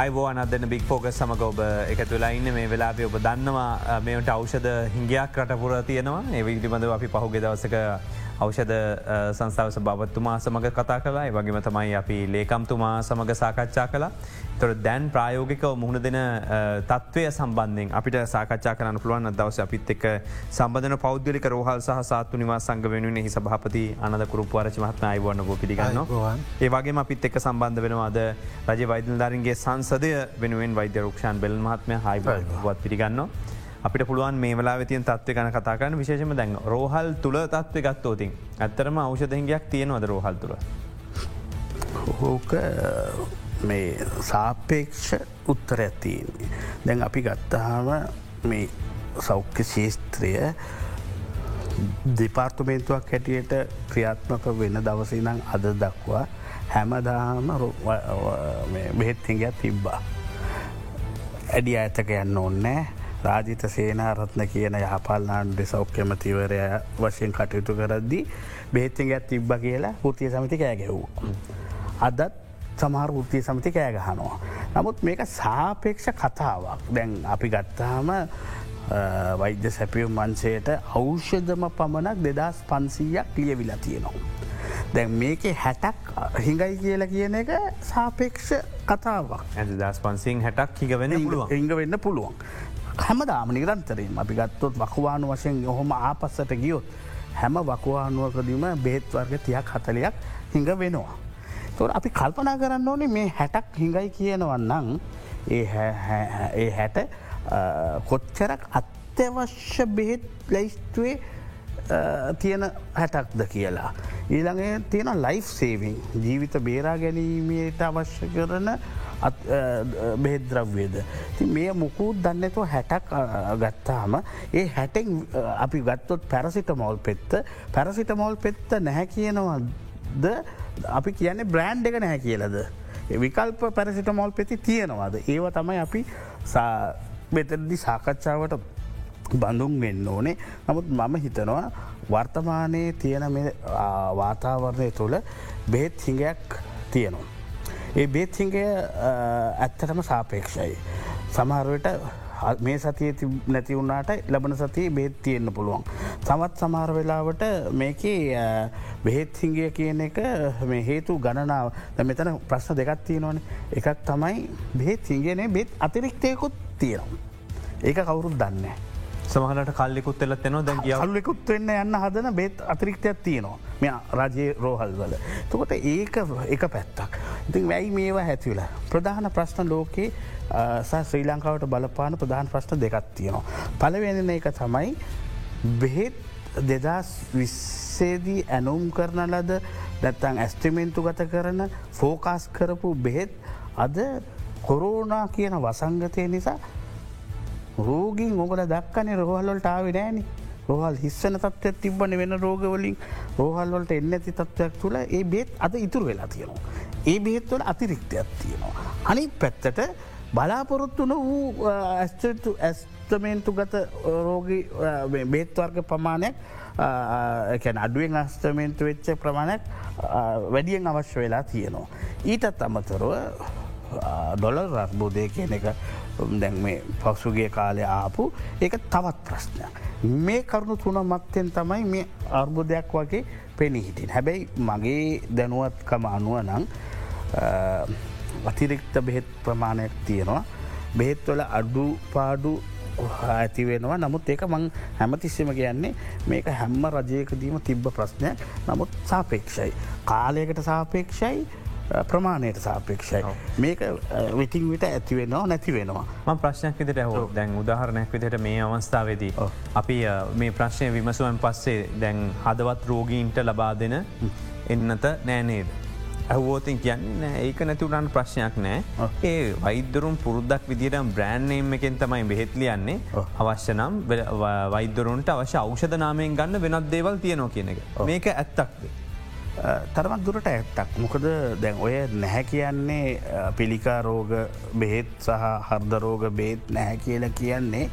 අයිබෝ අනදන්න බික් ෆෝග සමඟ ඔබ එක තුලා ඉන්න. මේ වෙලාපේ ඔබ දන්නවා මේට අවෂද හිංගයක් රටපුර තියෙනවා. ඒ විදිබඳව අපි පහුගෙ දවසක අවෂද සංස්ථාවස බවත්තුමා සමඟ කතා කලා වගේම තමයි අපි ලේකම්තුමා සමඟ සාකච්ඡා කලා තොර දැන් ප්‍රායෝගිකව මුහුණ දෙන තත්වය සම්බන්ධෙන් අපිට සාකච්ඡා කරන්න පුළුවන් දවස අපිත් එක් සම්බධන පෞද්ගලික රෝහල් සහ සාත්තු නිවා සංග වෙනුවෙන හි සභහපති අනදකරු පරච මහත්ම අයිවන්න ගෝ පිළිගන්න ඒවගේ අපිත් එක් සම්බන්ධ වෙනවාද රජ වෛදල්ධරන්ගේ සංසදය වෙනුවෙන් වෛද්‍ය රක්ෂන් බෙල් මහත්මය හයිවත් පිළිගන්නවා. අපිට පුළුවන් මේ වෙලා තියන් තත්ව ගන කතාකන්න විශේෂම දැන් රෝහල් තුළ තත්ව ගත්තෝතින් ඇත්තරම අවෂධහිගයක් තියෙනවද රෝහල් තුළ. හෝක මේ සාපේක්ෂ උත්තර ඇතින්නේ. දැන් අපි ගත්තහම මේ සෞඛ්‍ය ශේස්ත්‍රය දෙපාර්තුමේන්තුවක් හැටියට ක්‍රියාත්මක වෙන දවසනම් අද දක්වා හැමදාම බෙහෙත් හිගයක් තිබ්බා. ඇඩි ඇතක යන්න ඕන්නෑ රාජිත සේනාරත්න කියන යහපාල්නාන්ඩ සෞඛ්‍යමතිවරය වශයෙන් කටයුතු කරද්දි බේතින් ඇත් තිබ්බ කියලා පුතිය සමති කෑගැවූ. අදත් සමහර ෘතිය සමති කෑගහනවා. නමුත් මේක සාපේක්ෂ කතාවක් දැන් අපි ගත්තාම වෛද්‍ය සැපියුම් මන්සේට අවෂ්‍යදම පමණක් දෙදස් පන්සීයක් ලියවිලා තියෙනවා. දැන් මේක හැටක් හිඟයි කියලා කියන එක සාපේක්ෂ කතාවක් ඇ දස් පන්සිං හැටක් හිගවෙන ඉංග වෙන්න පුළුවන්. හැමදාම නිරන්තරයෙන් අපි ගත්තොත් වකවානු වශයෙන් යොහොම ආපස්සට ගියොත් හැම වකවානුවකදීම බේත් වර්ග තියක් හතලයක් හිඟ වෙනවා. තොර අපි කල්පනා කරන්න ඕනේ මේ හැටක් හිඟයි කියනවන්නම් ඒ හැට කොච්චරක් අත්‍යවශ්‍ය බෙහෙත් ලැයිස්තුවේ තියෙන හැටක්ද කියලා. ඊළඟේ තියෙන ලයිෆ් සේවිං ජීවිත බේරා ගැනීමට අවශ්‍ය කරන බෙහෙද්‍රව්වේද. ති මේ මුකුත් දන්නතුව හැටක් ගත්තාම ඒ හැටෙන් අපි ගත්තොත් පැරසිට මෝල් පෙත්ත පැරසිට මෝල් පෙත්ත නැහැ කියනවද අපි කියන්නේ බ්‍රෑන්් එක නැහැ කියලද. විකල්ප පැරසිට මෝල් පෙති තියෙනවාද. ඒව තමයි අපි මෙතදදි සාකච්ඡාවට බඳුන් වෙන්න ඕනේ නමුත් මම හිතනවා වර්තමානයේ තියෙන වාතාවරණය තුළ බෙහෙත් හිඟයක් තියෙනවා. ඒ බේත්හිංගය ඇත්තටම සාපේක්ෂයි. සමහරුවට මේ සතිය නැති වුණට ලබන සතිය බේත් තියෙන්න්න පුළුවන්. සමත් සමහර වෙලාවට මේක බෙහෙත්හිංගය කියන එක මේ හේතු ගණනාව මෙතන ප්‍රශ්න දෙකත් තියෙනවන එකක් තමයි බෙහෙත් හිංගනේ බෙත් අතිරික්තයකුත් තියෙනවා. ඒක කවුරුත් දන්නේ. සමහලට කල්ලෙකුත් එලත් එනවා දැ කල්ලෙකුත් වෙන්න යන්න හදන බෙත් අතිරික්තයක් තියෙනවා මෙ රජයේ රෝහල් වල. තකොට ඒක එක පැත්තක්. ඉතින් වැයි මේවා හැතිවල. ප්‍රධාන ප්‍රශ්න ලෝකයේ ශ්‍රී ලංකාවට බලපාන ප්‍රධාන ප්‍රශ්න දෙකත් තියෙනවා. පලවෙෙන එක තමයි බෙහෙත් දෙදස් විස්සේදී ඇනුම් කරන ලද දැත්තන් ඇස්ටිමෙන්තු ගත කරන ෆෝකාස් කරපු බෙහෙත් අද කොරෝනා කියන වසංගතය නිසා රෝගින් ඔගල දක්කනේ රෝහල්ලොල්ට ආවිඩෑනි රෝහල් හිස්සන තත්වයක් තිබන වෙන රෝගවලින් රෝහල්වලට එන්න ඇති තත්වයක් තුළ ඒ බේත් අද ඉතුර වෙලා තියෙනවා. ඒ බෙහෙත්වල අතිරික්තයක් තියෙනවා. අනි පැත්තට බලාපොරොත්තුන වූ ඇස්ටතු ඇස්තමේන්තු ගත රෝගී බේත්වර්ග ප්‍රමාණයක් එකැන අඩුවෙන් අස්තමේන්තු වෙච්ච ප්‍රමාණයක් වැඩියෙන් අවශ්‍ය වෙලා තියෙනවා. ඊටත් අමතරව ඩොලර් රර්බෝධය කියන එක දැන් මේ පක්සුගේ කාලය ආපු ඒක තවත් ප්‍රශ්නයක්. මේ කරුණු තුන මත්තෙන් තමයි මේ අර්බුදයක් වගේ පෙනී හිටින්. හැබැයි මගේ දැනුවත්කම අනුව නං අතිරික්ත බෙහෙත් ප්‍රමාණයක් තියෙනවා. බෙහෙත්වල අඩු පාඩු ඇති වෙනවා නමුත් ඒක මං හැමතිස්සම කියන්නේ මේක හැම්ම රජයකදීම තිබ්බ ප්‍රශ්නයක් නමුත් සාපේක්ෂයි. කාලයකට සාපේක්ෂයි ප්‍රමාණයට සාපේක්ෂයි. මේක විටිං විට ඇතිවෙනවා නැති වෙනවා. ම ප්‍රශ්නයක් විදිට හෝ දැන් උදාහරණයක් විදිට මේ අවස්ථාවේදී. අපි මේ ප්‍රශ්නය විමසුවන් පස්සේ දැන් හදවත් රෝගීන්ට ලබා දෙන එන්නත නෑනේද. ඇහවෝතින් කියන්න ඒක නැතිවරන් ප්‍රශ්නයක් නෑ. ඒ වෛදරුම් පුරුද්දක් විදිරම් බ්‍රෑන්්නේම් එකෙන් තමයි බෙහෙත්ලියන්නේ අවශ්‍ය නම් වෛදරුන්ට අවශ්‍ය අවෂධ නාමයෙන් ගන්න වෙනත් දේවල් තියනෝ කියන එක. මේක ඇත්තක්ද. තරමත් දුරට ඇත්තක් මොකද දැන් ඔය නැහැ කියන්නේ පිළිකා රෝග බෙහෙත් සහ හර්දරෝග බේත් නැහැ කියල කියන්නේ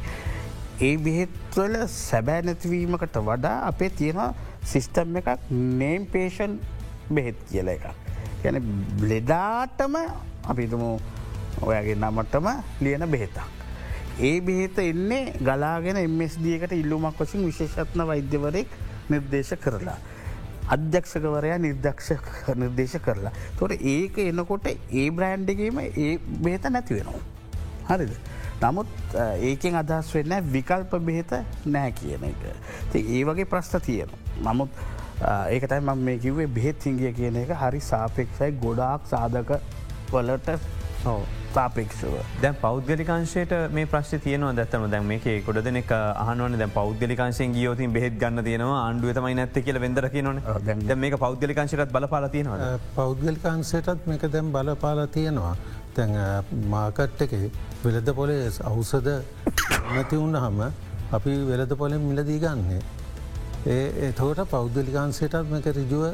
ඒ බෙහෙත්වල සැබෑ නැතිවීමකට වඩා අපේ තියෙන සිිස්ටම් එකක් නේම් පේෂන් බෙහෙත් කියල එක. ගැන බ්ලෙඩාටම අපිතුමු ඔයගේ නමටම ලියන බෙහෙතක්. ඒ බෙහෙත එන්නේ ගලාගෙන එමස්දියකට ඉල්ලුමක් වසින් විශේෂත්න වෛද්‍යවරයෙක් නිර්දේශ කරලා. අධ්‍යක්ෂකවරයා නිර්දක්ෂ නිර්දේශ කරලා. තොට ඒක එනකොට ඒ බ්‍රෑන්්ඩගේම ඒ බේත නැති වෙනවා. හරිද. නමුත් ඒකෙන් අදහස් වෙන්න විකල්ප බෙහෙත නෑ කියන එක. ති ඒ වගේ ප්‍රශ්ට තියෙන. නමුත් ඒකතයි ම මේ කිවේ බෙහෙත් හිංගිය කියන එක හරි සාපෙක්ෂයි ගොඩාක් සාධක වලට සාපෙක්ෂව. දැන් පෞද්ගලිකාංශයට මේ ප්‍රශ් තියන දත්තම දැන් මේක කොඩ දෙනෙක් අහනුවන දැ පෞද්ගලිකාංශයෙන් ගියෝතින් බෙහෙත් ගන්න තියෙනවා අන්ඩුවතමයි නැත්ත කියල වෙදර කියනන දැ මේ පෞද්ගලිකාංශයට බලපාල තියෙනවා පෞද්ගලිකාංශයටත් මේක දැම් බලපාල තියෙනවා. තැන් මාකට් එක වෙලද පොලේ අවසද නැති වුන්න හම අපි වෙලද පොලෙන් මිලදී ගන්නේ. ඒ එතෝට පෞද්ගලිකාන්සේටත් මේක රිජුව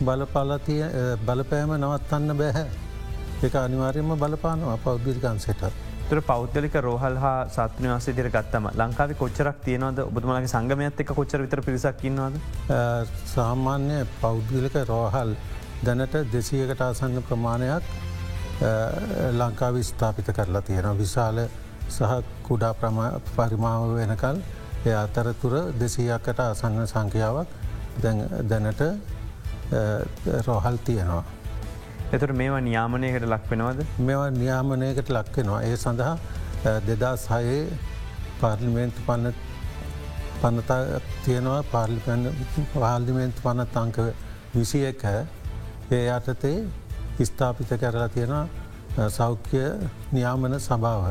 බලපාලතිය බලපෑම නවත්තන්න බැහැ. එක අනිවාර්යම බලපානවා පෞද්ගලිකාන්සේට. තුර පෞද්ගලික රෝහල් හා සත්නවාසේ දිර ගත්තම ලංකාව කොච්චරක් තියනවද ඔබතුමලගේ සංගමයත් එක කොච්චර විතර පිරිසක්කින්නවද. සාමාන්‍ය පෞද්ගලික රෝහල් දැනට දෙසියකට ආසන්න ප්‍රමාණයක් ලංකාව ස්ථාපිත කරලා තියෙන විශාල සහ කුඩා පරිමාව වෙනකල් එය අතරතුර දෙසීයක්කට අසන්න සංඛ්‍යාවක් දැනට රෝහල් තියෙනවා. එතුට මේවා නියාමනයකට ලක් වෙනවද? මෙවා නියාමනයකට ලක්වෙනවා ඒ සඳහා දෙදා සයේ පාර්ලිමේන්තු පන්න පන්නතා තියෙනවා. පාර්ලිමේන්තු පනත් අංක විසි එක ඒ අටතේ ස්ථාපිත කරලා තියෙන සෞඛ්‍ය නියාමන සභාව.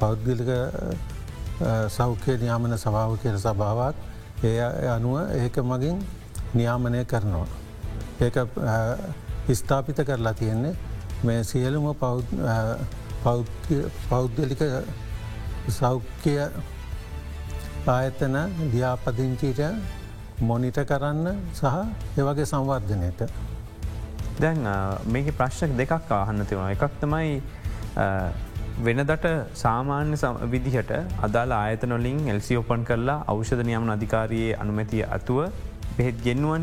පෞද්ගලික සෞඛ්‍ය නියාමන සභාව කියල සභාවක්. ඒ අනුව ඒක මගින් නියාමනය කරනවා. ඒක ස්ථාපිත කරලා තියෙන්නේ මේ සියලුම පෞද්ගලික සෞඛ්‍ය ආයතන ඩියාපදිංචීට මොනිට කරන්න සහ එවගේ සංවර්ධනයට. දැන් මේක ප්‍රශ්නක දෙකක් ආහන්න තිවුණ එකක් තමයි වෙනදට සාමාන්‍ය විදිහට අදාල ආයතනොලින් එල්සි ඔපන් කරලා අවෂධ නියම අධිකාරයේ අනුමැතිය අතුව බෙහෙත් ගෙන්නුවන්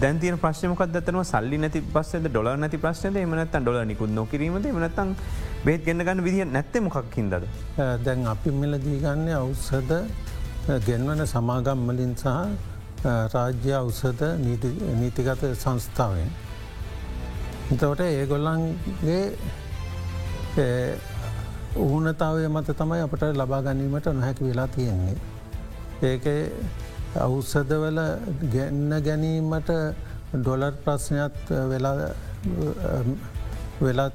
දැන්තිය ප්‍රශ්නමක් දතන සල්ලි නැති පස්ස ඩොල නැති ප්‍රශ්නද මනත් ඩොල නිකුත් නොකිරීමද මනත්තන් බෙත් ගන්න ගන්න විදිහ නැත්ත මොකක්කින්දද. දැන් අපි මිලදී ගන්න අවසද ගෙන්වන සමාගම්මලින් සහ රාජ්‍ය අවසද නීතිගත සංස්ථාවෙන්. එතවට ඒගොල්ලන්ගේ ඌනතාවය මත තමයි අපට ලබා ගැනීමට නොහැකි වෙලා තියෙන්නේ. ඒක අවසදවල ගැන්න ගැනීමට ඩොලර් ප්‍රශ්නයක් වෙලත්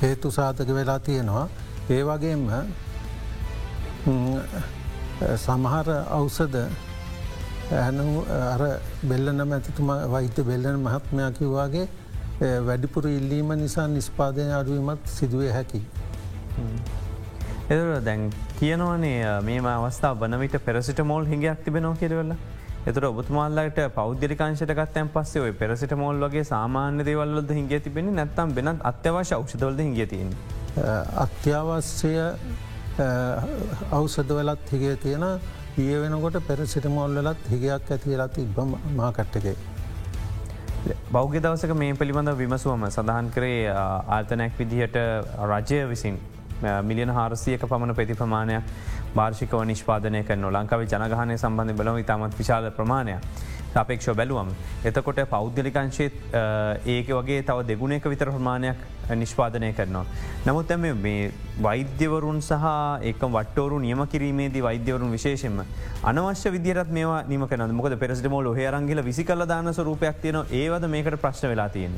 හේතු සාධක වෙලා තියෙනවා. ඒ වගේම සමහර අවසද ඇනු අර බෙල්ලන මැතිතුම වෛත්‍ය බෙල්ලන මහත්මයා කිව්වාගේ වැඩිපුර ඉල්ලීම නිසා නිස්පාදනය අඩුවීමත් සිදුවේ හැකි. එදර දැන් කියනවනේ මේ අවස්ථා වනවිට පෙරසිට මෝල් හිඟයක් තිබෙනෝ කිරවෙල්ල එතර ඔබතුමාල්ලට පෞද්ගලිකාංශට ගත්තයන් පස්සේ ඔය පෙරසිට මෝල් වගේ සාමාන්‍ය දේවල්ලද හිගේ තිබෙන නැත්තම් වෙනත් අත්‍යවශ්‍ය ෞෂධවලද හිගතින්. අත්‍යවශ්‍ය අවසද වෙලත් හිගේ තියෙන ඒ වෙනකොට පෙරසිට මෝල්ලත් හිගයක් ඇතිරත් ඉබම මාකට්ටකේ. බෞග දවසක මේ පිළිබඳ විමසුවම සඳහන් කරේ ආර්තනැක් විදිහට රජය විසින් මිලියන හාරසියක පමණ ප්‍රති ප්‍රමාණයක් භාර්ෂිකව නිෂ්පාදනය කන ලංකාව ජනගහනය සම්බන්ධ බලව ඉතාමත් විශාල ප්‍රමාණයක්. අපේක්ෂ බැලුවම්. එතකොට පෞද්ගලිකංශයත් ඒක වගේ තව දෙගුණයක විතර ප්‍රමාණයක් නිෂ්පාදනය කරනවා. නමුත් ඇම මේ වෛද්‍යවරුන් සහ ඒක වටවරු නියම කිරීමේදී වෛද්‍යවරුන් විශේෂෙන්ම. අනවශ්‍ය විදිරත් මේ නිම කන මොකද පෙරසිට මෝල හරංගල විසි කල දාන සරූපයක් තියෙන ඒවද මේකට ප්‍රශ්න වෙලා තියෙන.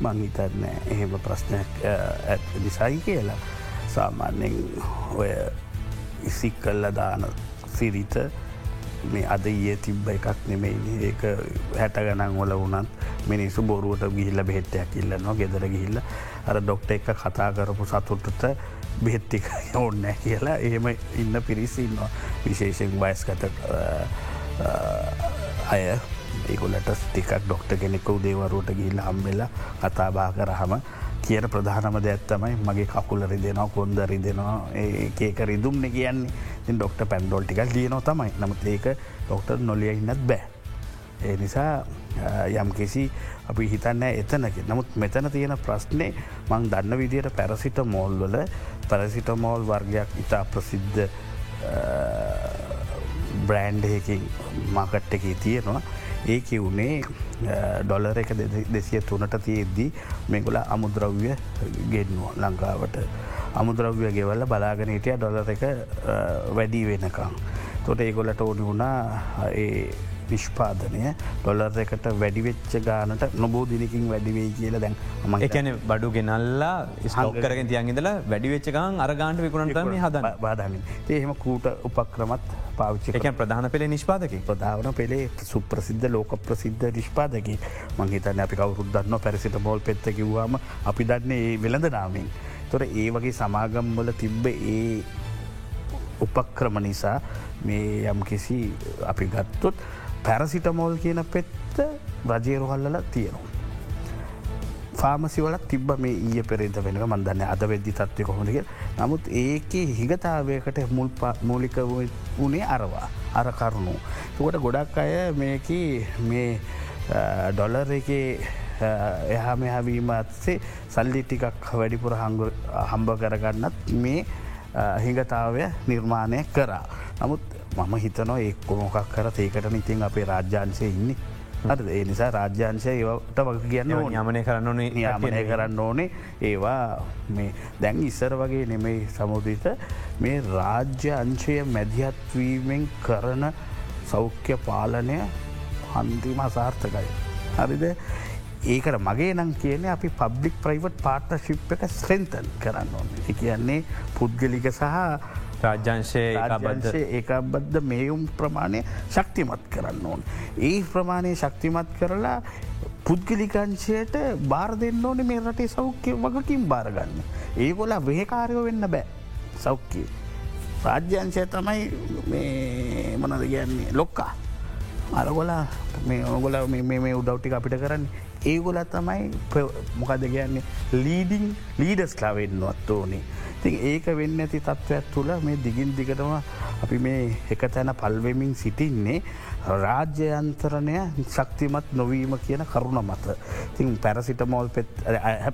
මංහිතන්න එහෙම ප්‍රශ්නයක් ඇත් නිසයි කියලා සාමාන්‍යෙන් ඔය ඉසික් කල්ල දාන සිරිත මේ අද ඒ තිබ්බ එකක් නෙමෙයි. ඒක හැට ගනන් ඔල වනත් මිනිස්සු බොරුවට ගිහිල්ල බෙහෙත්තයක් ඉල්ලනවා ගෙදර ගිහිල්ල. අර ඩොක්ට එක කතා කරපු සතුටට බෙහෙත්තික ඔන්න කියලා එහෙම ඉන්න පිරිසින්නවා විශේෂෙන් වයස්කත අය. ඒකුලට ටිකක් ඩොක්ට කෙනෙක උදේවරුවට ගිහිල්ල හම්බෙලා කතාබා කරහම කියන ප්‍රධානම දැත්තමයි මගේ කකුලරි දෙනවා කොන්දරි දෙනවා ඒක රිදුම්න කියන්නේ. ඩොක්ට පැන්ඩෝල් ටිකක් ලියනො තමයි. නමුත් ඒක ඩොක්ටර් නොලිය ඉන්නත් බෑ. ඒ නිසා යම් කිසි අපි හිතන්න එතනක. නමුත් මෙතන තියෙන ප්‍රශ්නය මං දන්න විදියට පැරසිට මෝල්වල පැරසිට මෝල් වර්ගයක් ඉතා ප්‍රසිද්ධ බ්‍රෑන්්හකින් මාකට් එක තියෙනවා. ඒක වුණේ ඩොලර එක දෙසිය තුනට තියෙද්දී මේගොල අමුද්‍රව්‍ය ගෙන්නවා ලංකාවට අමුද්‍රව්‍ය ගෙවල්ල බලාගෙන හිටිය ඩොලර එක වැඩි වෙනකම්. තොට ඒගොලට ඕනි වුණා ඒ නිෂ්පාදනය. ඩොලර් එකට වැඩිවෙච්ච ගානට නොබෝ දිනකින් වැඩිවේ කියලා දැන් ම එකන බඩු ගෙනල්ලා ස්කෝකරගෙන් තියන්ගෙදල වැඩිවෙච්චකන් අරගාන්ට විකුණටම හද බාධමින්. ඒහෙම කූට උපක්‍රමත් පාවිච්චි එක ප්‍රධාන පෙළේ නිෂ්පාදක ප්‍රධාවන පෙළේ සුප්‍රසිද්ධ ලෝක ප්‍රසිද්ධ නිෂ්පාදකි මංහිතන අපි කවරුද්දන්න පැරිසිට මෝල් පෙත්ත කිව්වාම අපි දන්නේ ඒ වෙළඳ නාමින් තොර ඒ වගේ සමාගම් වල තිබ්බ ඒ උපක්‍රම නිසා මේ යම් කිසි අපි ගත්තොත් පැරසිටමෝල් කියන පෙත්ත රජයරුහල්ලල තියෙනවා. ෆාමසිවලක් තිබ මේ ඒ පෙරේද වෙනක මන්දන්න අද වෙද්දි තත්වය කොහොඳක නමුත් ඒක හිගතාවයකට මුල් මූලික වනේ අරවා අර කරුණු. තුකට ගොඩක් අය මේක මේ ඩොලර් එක එහා මෙහැවීමත්සේ සල්ලි ටිකක් වැඩිපුර හම්බ කරගන්නත් මේ හිඟතාවය නිර්මාණය කරා. නමුත් මම හිතනවා එක් මොකක් කර ඒකට ඉතින් අපේ රාජ්‍යාන්සය ඉන්නේ. අද ඒ නිසා රාජ්‍යංශය ඒවට වග කියන්න යමනය කරන්න ඕනේ යාමනය කරන්න ඕනේ. ඒවා මේ දැන් ඉස්සර වගේ නෙමෙයි සමුදිත. මේ රාජ්‍ය අංශය මැදිහත්වීමෙන් කරන සෞඛ්‍ය පාලනය හන්තිම අසාර්ථකයි. හරිද? ඒකට මගේ නම් කියන අපි පබ්ලික් ප්‍රයිවට් පාර්ටශිප් එක ස්ට්‍රෙන්තන් කරන්න ඕන. කියන්නේ පුද්ගලික සහ රාජ්‍යංශය රාජ්‍යංශය ඒකබද්ධ මේයුම් ප්‍රමාණය ශක්තිමත් කරන්න ඕන්. ඒ ප්‍රමාණය ශක්තිමත් කරලා පුද්ගලිකංශයට බාර දෙන්න ඕන මේ රටේ සෞඛ්‍ය වගකින් බාරගන්න. ඒගොල වහකාරයෝ වෙන්න බෑ සෞඛ්‍යය. රාජ්‍යංශය තමයි මනද කියන්නේ ලොක්කා. අරගොලා මේ ඔගොල මේ උදව්ටි අපිට කරන්න ඒගොල තමයි මොකද කියන්නේ ලීඩිං ලීඩස් ලාවෙන්නවත් ඕනේ. ති ඒක වෙන්න ඇති තත්ත්වයක් තුළ මේ දිගින් දිගටම අපි මේ එක තැන පල්වෙමින් සිටින්නේ රාජ්‍යයන්තරණය ශක්තිමත් නොවීම කියන කරුණ මත. තින් පැරසිට මෝල් පෙත්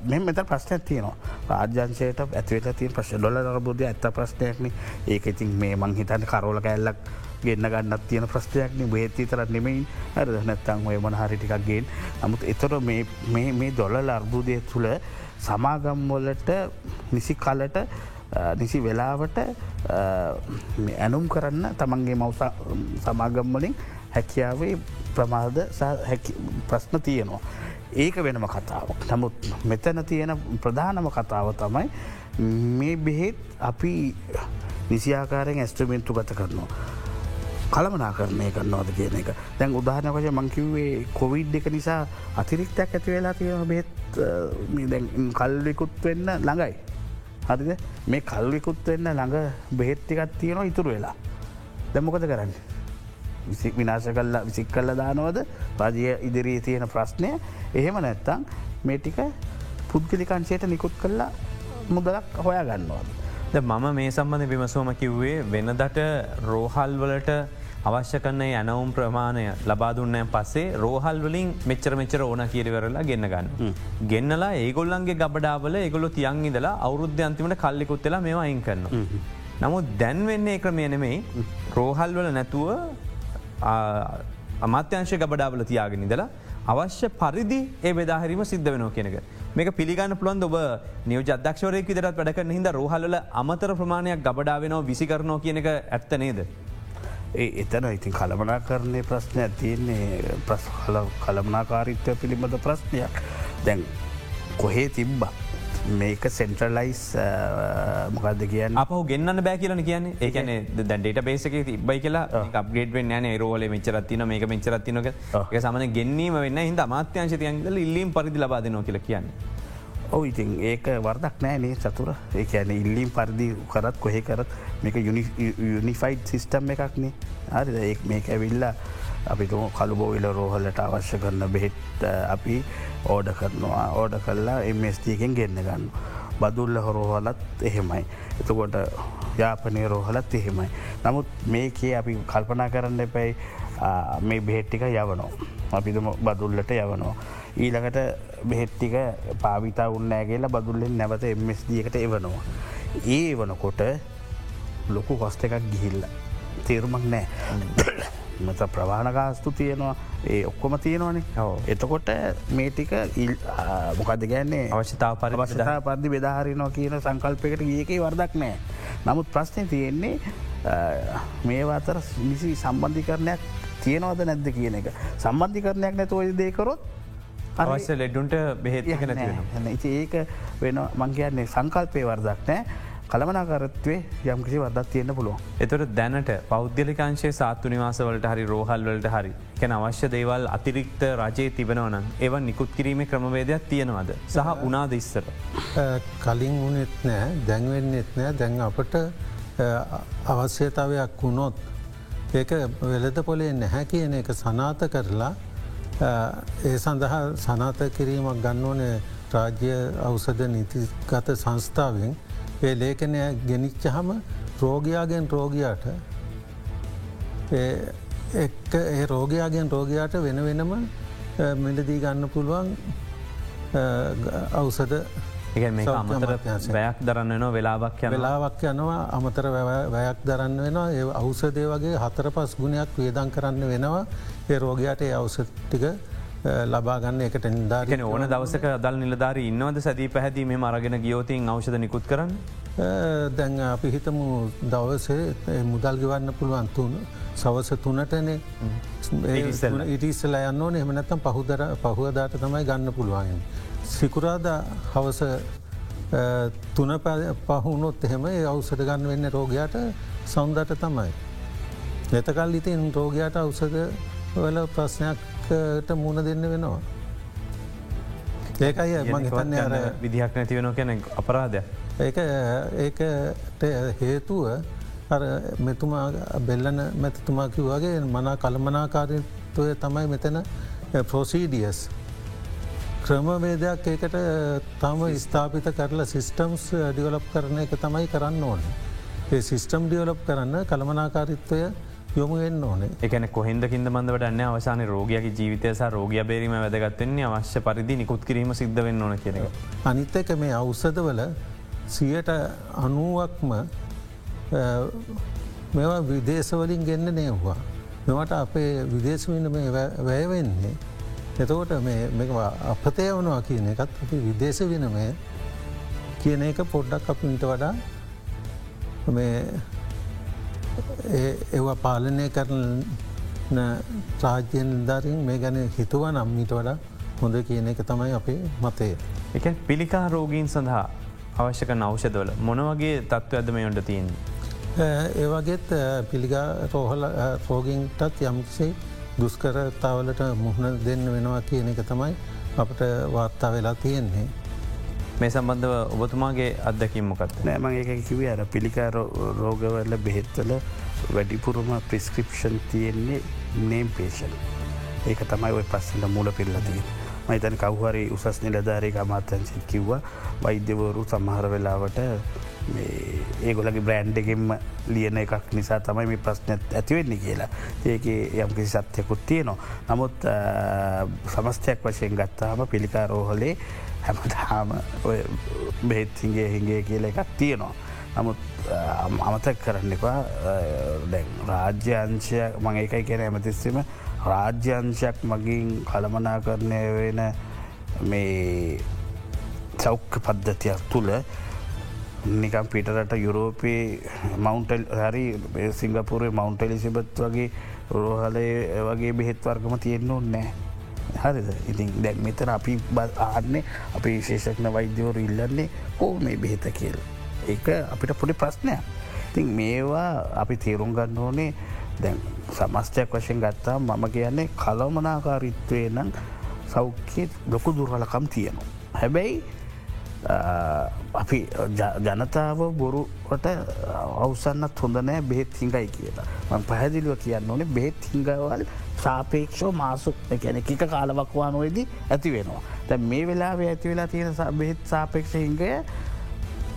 මෙ මෙත ප්‍රශ්නයක් තියනවා. රාජ්‍යංශයට ඇතිවට තිය ප්‍රශ් ොල රබෝධය ඇත්ත ප්‍රශ්නයක්න ඒක ඉතින් මේ මංහිතන්න කරෝල කැල්ලක් ගන්න ගන්නත් තියෙන ප්‍රශ්නයක්න බේති තරත් නෙමයින් හර නැත්තං ඔය මන හරිටිකක්ගෙන් නමුත් එතොර මේ දොල අර්බුදය තුළ සමාගම්වලට නිසි කලට නිසි වෙලාවට ඇනුම් කරන්න තමන්ගේ මවස සමාගම්වලින් හැකියාවේ ප්‍රමාද ප්‍රශ්න තියනවා. ඒක වෙනම කතාවක්. නමුත් මෙතන තියෙන ප්‍රධානම කතාව තමයි මේ බෙහෙත් අපි නිසියාකාරයෙන් ඇස්ටමෙන්ට්තු ගත කරනවා. කළමනා කරණය කරනවාද කියන එක දැන් උදාහන වශය මංකිව්වේ කොවිඩ් එක නිසා අතිරික්තයක් ඇති වෙලා තියෙන බෙත් කල්විකුත් වෙන්න ළඟයි. හරිද මේ කල්විකුත් වෙන්න ළඟ බෙහෙත්තිකත් තියෙනවා ඉතුරු වෙලා. දැමොකද කරන්න. විසික් විනාශ කල්ලා විසික් කල්ල දානවද රජය ඉදිරී තියෙන ප්‍රශ්නය එහෙම නැත්තං මේ ටික පුද්ගලිකංශයට නිකුත් කල්ලා මුදලක් හොයා ගන්නවාද. මම මේ සම්බඳධ විමසෝම කිව්වේ වෙනදට රෝහල්වලට අවශ්‍ය කරන්නේ යනවුම් ප්‍රමාණය ලබාදුන්නය පස්සේ රෝහල් වලින් මෙච්චර මෙච්චර ඕන කියරවරලා ගෙන්න්න ගන්න. ගෙන්නලා ඒගොල්ලන්ගේ ගබඩාවල ඒගොලො තියන් ඉදලා අවුද්ධ අන්තිමට කල්ලිකුත්තලා මේවා අයින් කරන්න. නමුත් දැන්වෙන්නේ ක්‍රමය නෙමෙයි රෝහල් වල නැතුව අමාත්‍යංශය ගබඩාවල තියාගෙන ඉදලා අවශ්‍ය පරිදි ඒ බෙදාහරීම සිද්ධ වෙනෝ කෙනක. මේක පිළිගන්න පුළුවන් ඔබ නිය ජදක්ෂවරය විදරත් වැඩක හිද රෝහල අමතර ප්‍රමාණයක් ගබඩාවෙනෝ විසිකරනෝ කියනක ඇත්ත නේද. ඒ එතන ඉතින් කළමනා කරණය ප්‍රශ්නයක් තියන්නේ. ප්‍රස් කළමනාකාරිත්වය පිළිබඳ ප්‍රශ්නයක්. දැන් කොහේ තිබ්බ? මේක සෙන්ට්‍රලයිස් මොකක්ද කියන්න? අප ගෙන්න්න බෑ කියලන කියන්නේ. ඒකන දැන්ඩට බේසක තිබයි කියලා. අපගේට න රෝල මෙචරත්තින මේක මෙචරත්තිනක සමන ගෙන්වීම වෙන්න හිද අමාත්‍යංශතයන්ගල ඉල්ලීම් පරිදි ලබාදනෝ කියල කියන්නේ. ඔව ඉතින් ඒක වර්දක් නෑනේ චතුර ඒ ඇන ඉල්ලීම් පරිදි කරත් කොහෙ කරත් මේක යුනිෆයිඩ් සිිස්ටම් එකක්නේ හරි ඒ මේක ඇවිල්ලා අපි තුම කළුබෝවිල රෝහලට අවශ්‍ය කරන බෙහෙත් අපි ඕඩ කරනවා ඕඩ කල්ලා එමස්තිකෙන් ගෙන්න්න ගන්න. බදුල්ල හොරෝහලත් එහෙමයි. එතකොට යාපනය රෝහලත් එහෙමයි. නමුත් මේකේ අපි කල්පනා කරන්න එපැයි මේ බෙහෙට්ටික යවනෝ. අපිතුම බදුල්ලට යවනවා. ඊළඟට බෙහෙට්ටික පාවිතා උන්නෑ කියලා බදුල්ලෙන් නැවත එමස්දියකට එවනවා. ඒ වනකොට ලොකු කොස්ට එකක් ගිහිල්ල. තේරුමක් නෑ. මත ප්‍රවාණගාස්තු තියෙනවා ඒ ඔක්කොම තියෙනවානේ එතකොට මේටික මොකද ගැන්නේ අවශ්‍යතාව පරිවශතා පරදි බෙදාහරිනවා කියන සංකල්පයකට ගියකේ වර්දක් නෑ. නමුත් ප්‍රශ්නය තියෙන්නේ මේවා අතර නිසි සම්බන්ධිකරණයක් තියෙනවද නැද්ද කියන එක සම්බන්ධිකරණයක් නැතුව දේකරොත් අවශ්‍ය ලෙඩ්ඩුන්ට බෙහෙත් ඒක වෙන මංකයන්නේ සංකල්පය වර්දක් නෑ. කළමනාකරත්වේ යම්කිසි වදත් තියෙන්න්න පුළුවන්. එතොට දැනට පෞද්ගලිකාංශයේ සාත්තු නිවාසවලට හරි රෝහල්වලට හරි කැන අවශ්‍ය දේවල් අතිරික්ත රජයේ තිබෙනවන ඒව නිකුත් කිරීම ක්‍රමවේදයක් තියෙනවද? සහ උනාද ඉස්සර. කලින් වනෙත් නෑ දැන්වෙන්නෙත් නෑ. දැන් අපට අවශ්‍යතාවයක් වුණොත් ඒක වෙලද පොලේ නැහැ කියන එක සනාත කරලා ඒ සඳහා සනාත කිරීමක් ගන්න ඕනේ රාජ්‍ය අවසද නිතිගත සංස්ථාවෙන්. ඒ ලේඛනය ගෙනිච්චහම රෝගයාගෙන් රෝගයාට ඒ රෝගයාගෙන් රෝගයාට වෙන වෙනම මිලදී ගන්න පුළුවන් අවසද අමතර වැයක් දරන්න වෙන වෙලාවක් යන වෙලාවක් යනවා අමතර වැයක් දරන්න වෙනවා ඒ අවසදේ වගේ හතර පස් ගුණයක් වේදන් කරන්න වෙනවා. ඒ රෝගයාට ඒ අවසටික ලබාගන්න එකට නිධාරන ඕන දවසක දල් නිලධාර ඉන්නවද? සැදී පැහැදීම මරගෙන ගියෝතින් අවෂද නිකුත් කරන්න? දැන් අපි හිතමු දවසේ මුදල් ගවන්න පුළුවන් තුන් සවස තුනටනේ. ඉටිස්සල යන්න ඕන එමනත්තම් පහුදර පහුවදාට තමයි ගන්න පුළුවන්. සිකුරාද හවස තුන පහුනොත් එහෙම අවසට ගන්න වෙන්න රෝගයාට සෞන්දට තමයි. එතකල් ඉතින් රෝගයාට අවසද වල ප්‍රශ්නයක්ට මුණ දෙන්න වෙනවා. ඒකයි මං හිතන්න අර විදිහක් නැති වෙන කෙන අපරාධය. ඒක ඒකට හේතුව මෙතුමා බෙල්ලන මැතිතුමා කිව්වාගේ මනා කළමනාකාරත්වය තමයි මෙතන ප්‍රොසීඩියස්. ක්‍රමවේදයක් ඒකට තම ස්ථාපිත කරලා සිිස්ටම්ස් ඩියවලප් කරන එක තමයි කරන්න ඕන. ඒ සිිස්ටම් ඩියවලප් කරන්න කළමනාකාරිත්වය යොමුෙන් ඕනේ එකන කොහෙන්දකින්ද බඳවට අන්න අවසාන රෝගයක ජීවිතයස රෝගය බේරීම වැදගත්වන්නේ අවශ්‍ය පරිදි නිකුත් කිරීම සිද්ධ වෙන්න ඕන කියෙන. අනිත් එක මේ අවසදවල සියට අනුවක්ම මෙවා විදේශවලින් ගෙන්න්න නේවා. මෙවට අපේ විදේශවින්න මේ වැයවෙන්නේ. එතකොට මේවා අපතය වනවා කියන එකත් අපි විදේශ විනමය කියන එක පොඩ්ඩක් අපිට වඩා මේ ඒවා පාලනය කරන රාජ්‍යයෙන් දරින් මේ ගැන හිතුව නම්මිට වඩා හොඳ කියන එක තමයි අපේ මතය. එක පිළිකා රෝගීන් සඳහා අවශ්‍යක නෞෂදවල මොනවගේ තත්ත්ව ඇදම යොන්ට තියෙන්. ඒවගේත් පිළිගා රෝහල රෝගින්ටත් යම්සේ දුස්කරතාවලට මුහුණ දෙන්න වෙනවා කියන එක තමයි අපට වාර්තා වෙලා තියෙන්නේ. මේ සම්බන්ධව ඔබතුමාගේ අත්දැකින් මොකත් නෑම එක කිව අර පිළිකා රෝගවල්ල බෙහෙත්වල වැඩිපුරම ප්‍රිස්ක්‍රපෂන් තියෙන්නේ නේම් පේෂන් ඒක තමයි ඔය පස්සට මූල පිල්ලතිය මයිතන් කව්හරි උසස් නිලධාරය අමාත්තන්සිත් කිව්වා. වෛද්‍යවරු සමහර වෙලාවට ඒගොලගේ බ්‍රෑන්් එකෙන්ම ලියන එකක් නිසා තමයි මේ ප්‍රශ්නත් ඇතිවෙන්නේ කියලා. ඒක යම්කිසි සත්‍යකුත් තියනවා. නමුත් සමස්තයක් වශයෙන් ගත්තාම පිළිකා රෝහලේ හැමදාම බෙහෙත්හිගේ හිගේ කියල එකක් තියෙනවා. නමුත් අමතක් කරන්න එපා රාජ්‍යංශය මං එකයි කියෙන ඇමතිස්සීම රාජ්‍යංශයක් මගින් කළමනා කරණය වෙන මේ චෞක්ක පද්ධතියක් තුළ නිකම් පිටරට යුරෝපයේ මවන්ටල් හරි සිංගපුරේ මවන්ටලිසිබත් වගේ රෝහලය වගේ බෙහෙත්වර්ගම තියෙන්න්න ඕන්නෑ. හරිද ඉතින් දැක් මෙතන අපි ආන්නේ අපි විශේෂක්න වෛද්‍යවරු ඉල්ලන්නේ කෝ මේ බෙහෙත කියල. ඒක අපිට පොඩි ප්‍රශ්නයක්. ඉතින් මේවා අපි තේරුම් ගන්න ඕනේ දැන් සමස්තයක් වශයෙන් ගත්තා මම කියන්නේ කලමනාකාරිත්වය නම් සෞඛ්‍යත් ලොකු දුර්වලකම් තියෙනවා. හැබැයි අපි ජනතාව බොරුට අවසන්නත් හොඳනෑ බෙත් හිංගයි කියලා. ම පැහැදිලිව කියන්න ඕනේ බෙත් හිංගවල් සාපේක්ෂෝ මාසු එකැන එක කාලවක්වානුවේදී ඇති වෙනවා. තැ මේ වෙලා ඇති වෙලා තියෙන බෙත් සාපේක්ෂ හිංගය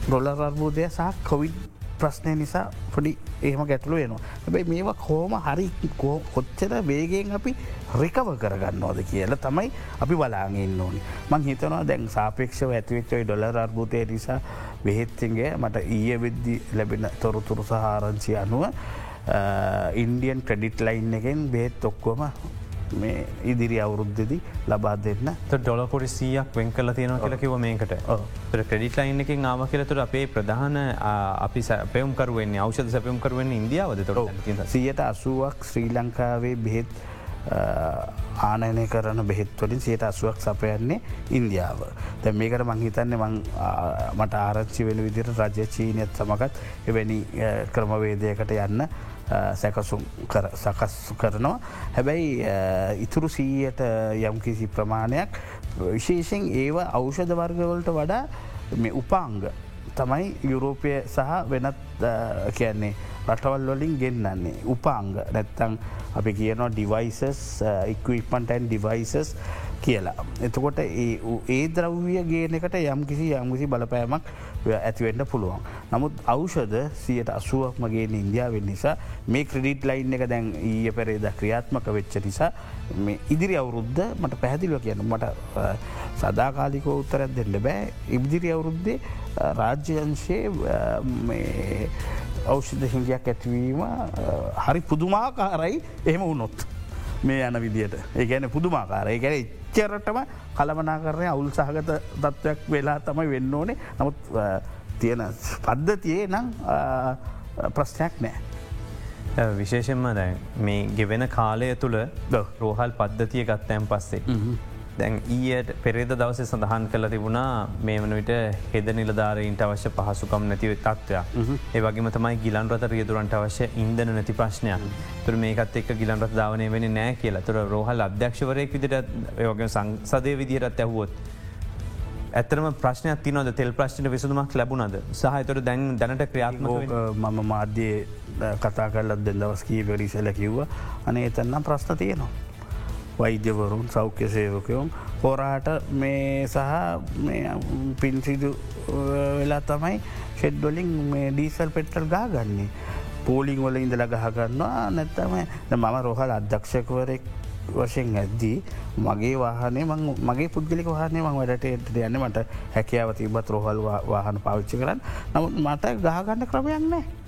රොල්ල අර්බෝධය සහ කොවිඩ් ප්‍රශ්නය නිසා පොඩි ඒම ගැටලු වෙනවා. හැබැයි මේවා කෝම හරි කොච්චර වේගෙන් අපි රිකව කරගන්නවාද කියලා තමයි අපි බලාගෙන්න්න ඕනි. මං හිතනවා දැන් සාපේක්ෂව ඇතිවෙච්චයි ඩොලර් අර්බුතය නිසා බෙහෙත්තිගේ මට ඊය වෙද්දි ලැබෙන තොරතුරු සහාරංචි අනුව ඉන්ඩියන් ක්‍රඩිට් ලයින් එකෙන් බෙහෙත් ඔක්කොම මේ ඉදිරි අවුරුද්ධදි ලබා දෙන්න. ඩොලකොඩි සියක් වෙන් කල තියෙන කියල කිව මේකට. ක්‍රඩිට ලයින් එකින් ආව කියලතුර අපේ ප්‍රධාන අපි සැපයම් කරුවෙන්නේ අවෂද සැපයම් කරුවෙන් ඉන්දියාවද? තොර සියට අසුවක් ශ්‍රී ලංකාවේ බෙහෙත් ආනයනය කරන බෙහෙත්වලින් සියට අසුවක් සපයන්නේ ඉන්දියාව. දැ මේකට මංහිතන්නේ මට ආරච්චි වෙන විදිර රජ චීනයත් සමගත් එවැනි ක්‍රමවේදයකට යන්න සැකසුම් සකස් කරනවා. හැබැයි ඉතුරු සීයට යම්කිසි ප්‍රමාණයක් විශේෂෙන් ඒව අවෂධ වර්ගවලට වඩා මේ උපාංග තමයි යුරෝපය සහ වෙනත් කියන්නේ රටවල් වලින් ගෙන්න්නන්නේ උපාංග නැත්තං අපි කියනවා ඩිවයිසස් ඉක්විපන්ටන් ඩිවයිසස් කියලා. එතකොට ඒ ද්‍රව්විය ගේනකට යම් කිසි යම්කිසි බලපෑමක් ඇතිවෙන්න පුළුවන්. නමුත් අවෂද සියට අසුවක්මගේ ඉන්දියාවෙන් නිසා මේ ක්‍රඩිට් ලයින් එක දැන් ඊය පෙරේද ක්‍රියාත්මක වෙච්ච නිසා මේ ඉදිරි අවුරුද්ධ මට පැහැදිලුව කියන්න මට uh, සදාකාලික උත්තරත් දෙන්න බෑ ඉබදිරි අවුරුද්දේ uh, රාජ්‍යංශයේ uh, අවෂධ හිංගයක් ඇතිවීම හරි පුදුමාකාරයි එහෙම වුණොත්. මේ යන විදියට ඒගැන පුදුමාකාර ඒ ගැන එච්චරටම කළමනා කරනය අවුල් සහගත තත්ත්වයක් වෙලා තමයි වෙන්න ඕනේ නමුත් තියෙන පද්ධතියේ නම් ප්‍රශ්නයක් නෑ. විශේෂෙන්ම දැන් මේ ගෙවෙන කාලය තුළ රෝහල් පද්ධතිය ගත්තයන් පස්සේ. දැන් ඊයට පෙරේද දවස සඳහන් කළ තිබුණා මේ වනවිට හෙද නිලධාරයින්ට අවශ්‍ය පහසුකම් නැතිව තත්වයක් ඒවගේ තමයි ගිලන් රත රියදුරන්ට අවශ්‍ය ඉන්දන නැති ප්‍රශ්නයක්. තුර මේකත් එක් ගිලන් රත් දාවනය වෙන නෑ කියලා. තුර රෝහල් අධ්‍යක්ෂවරයෙක් විදිට යෝග සංසදය විදිහරත් ඇහුවොත්. ඇතරම ප්‍රශ්නයක් තිනවද තෙල් ප්‍රශ්න විසඳමක් ලැබුණද? සහතර දැන් දැනට ක්‍රියාත්ම මම මාධ්‍යයේ කතා කරලත් දෙ දවස්කී පරිසල කිව්ව. අනේ එතන්නම් ප්‍රශ්න තියෙනවා. වෛද්‍යවරුන් සෞඛ්‍ය සේවකයෝම් හොරාට මේ සහ පින්සිදු වෙලා තමයි ෂෙඩ්ඩොලින් මේ ඩීසල් පෙට්ටල් ගා ගන්නේ. පෝලිං වල ඉඳල ගහගන්නවා නැත්තම මම රොහල් අධ්‍යක්ෂකවරෙක් වශයෙන් ඇද්දී මගේ වාහනේ මගේ පුද්ගලික වාහනේ මං වැඩට යන්න මට හැකියාව තිබත් රොහල් වාහන පාවිච්චි කරන්න නමුත් මට ගහගන්න ක්‍රමයක් නෑ.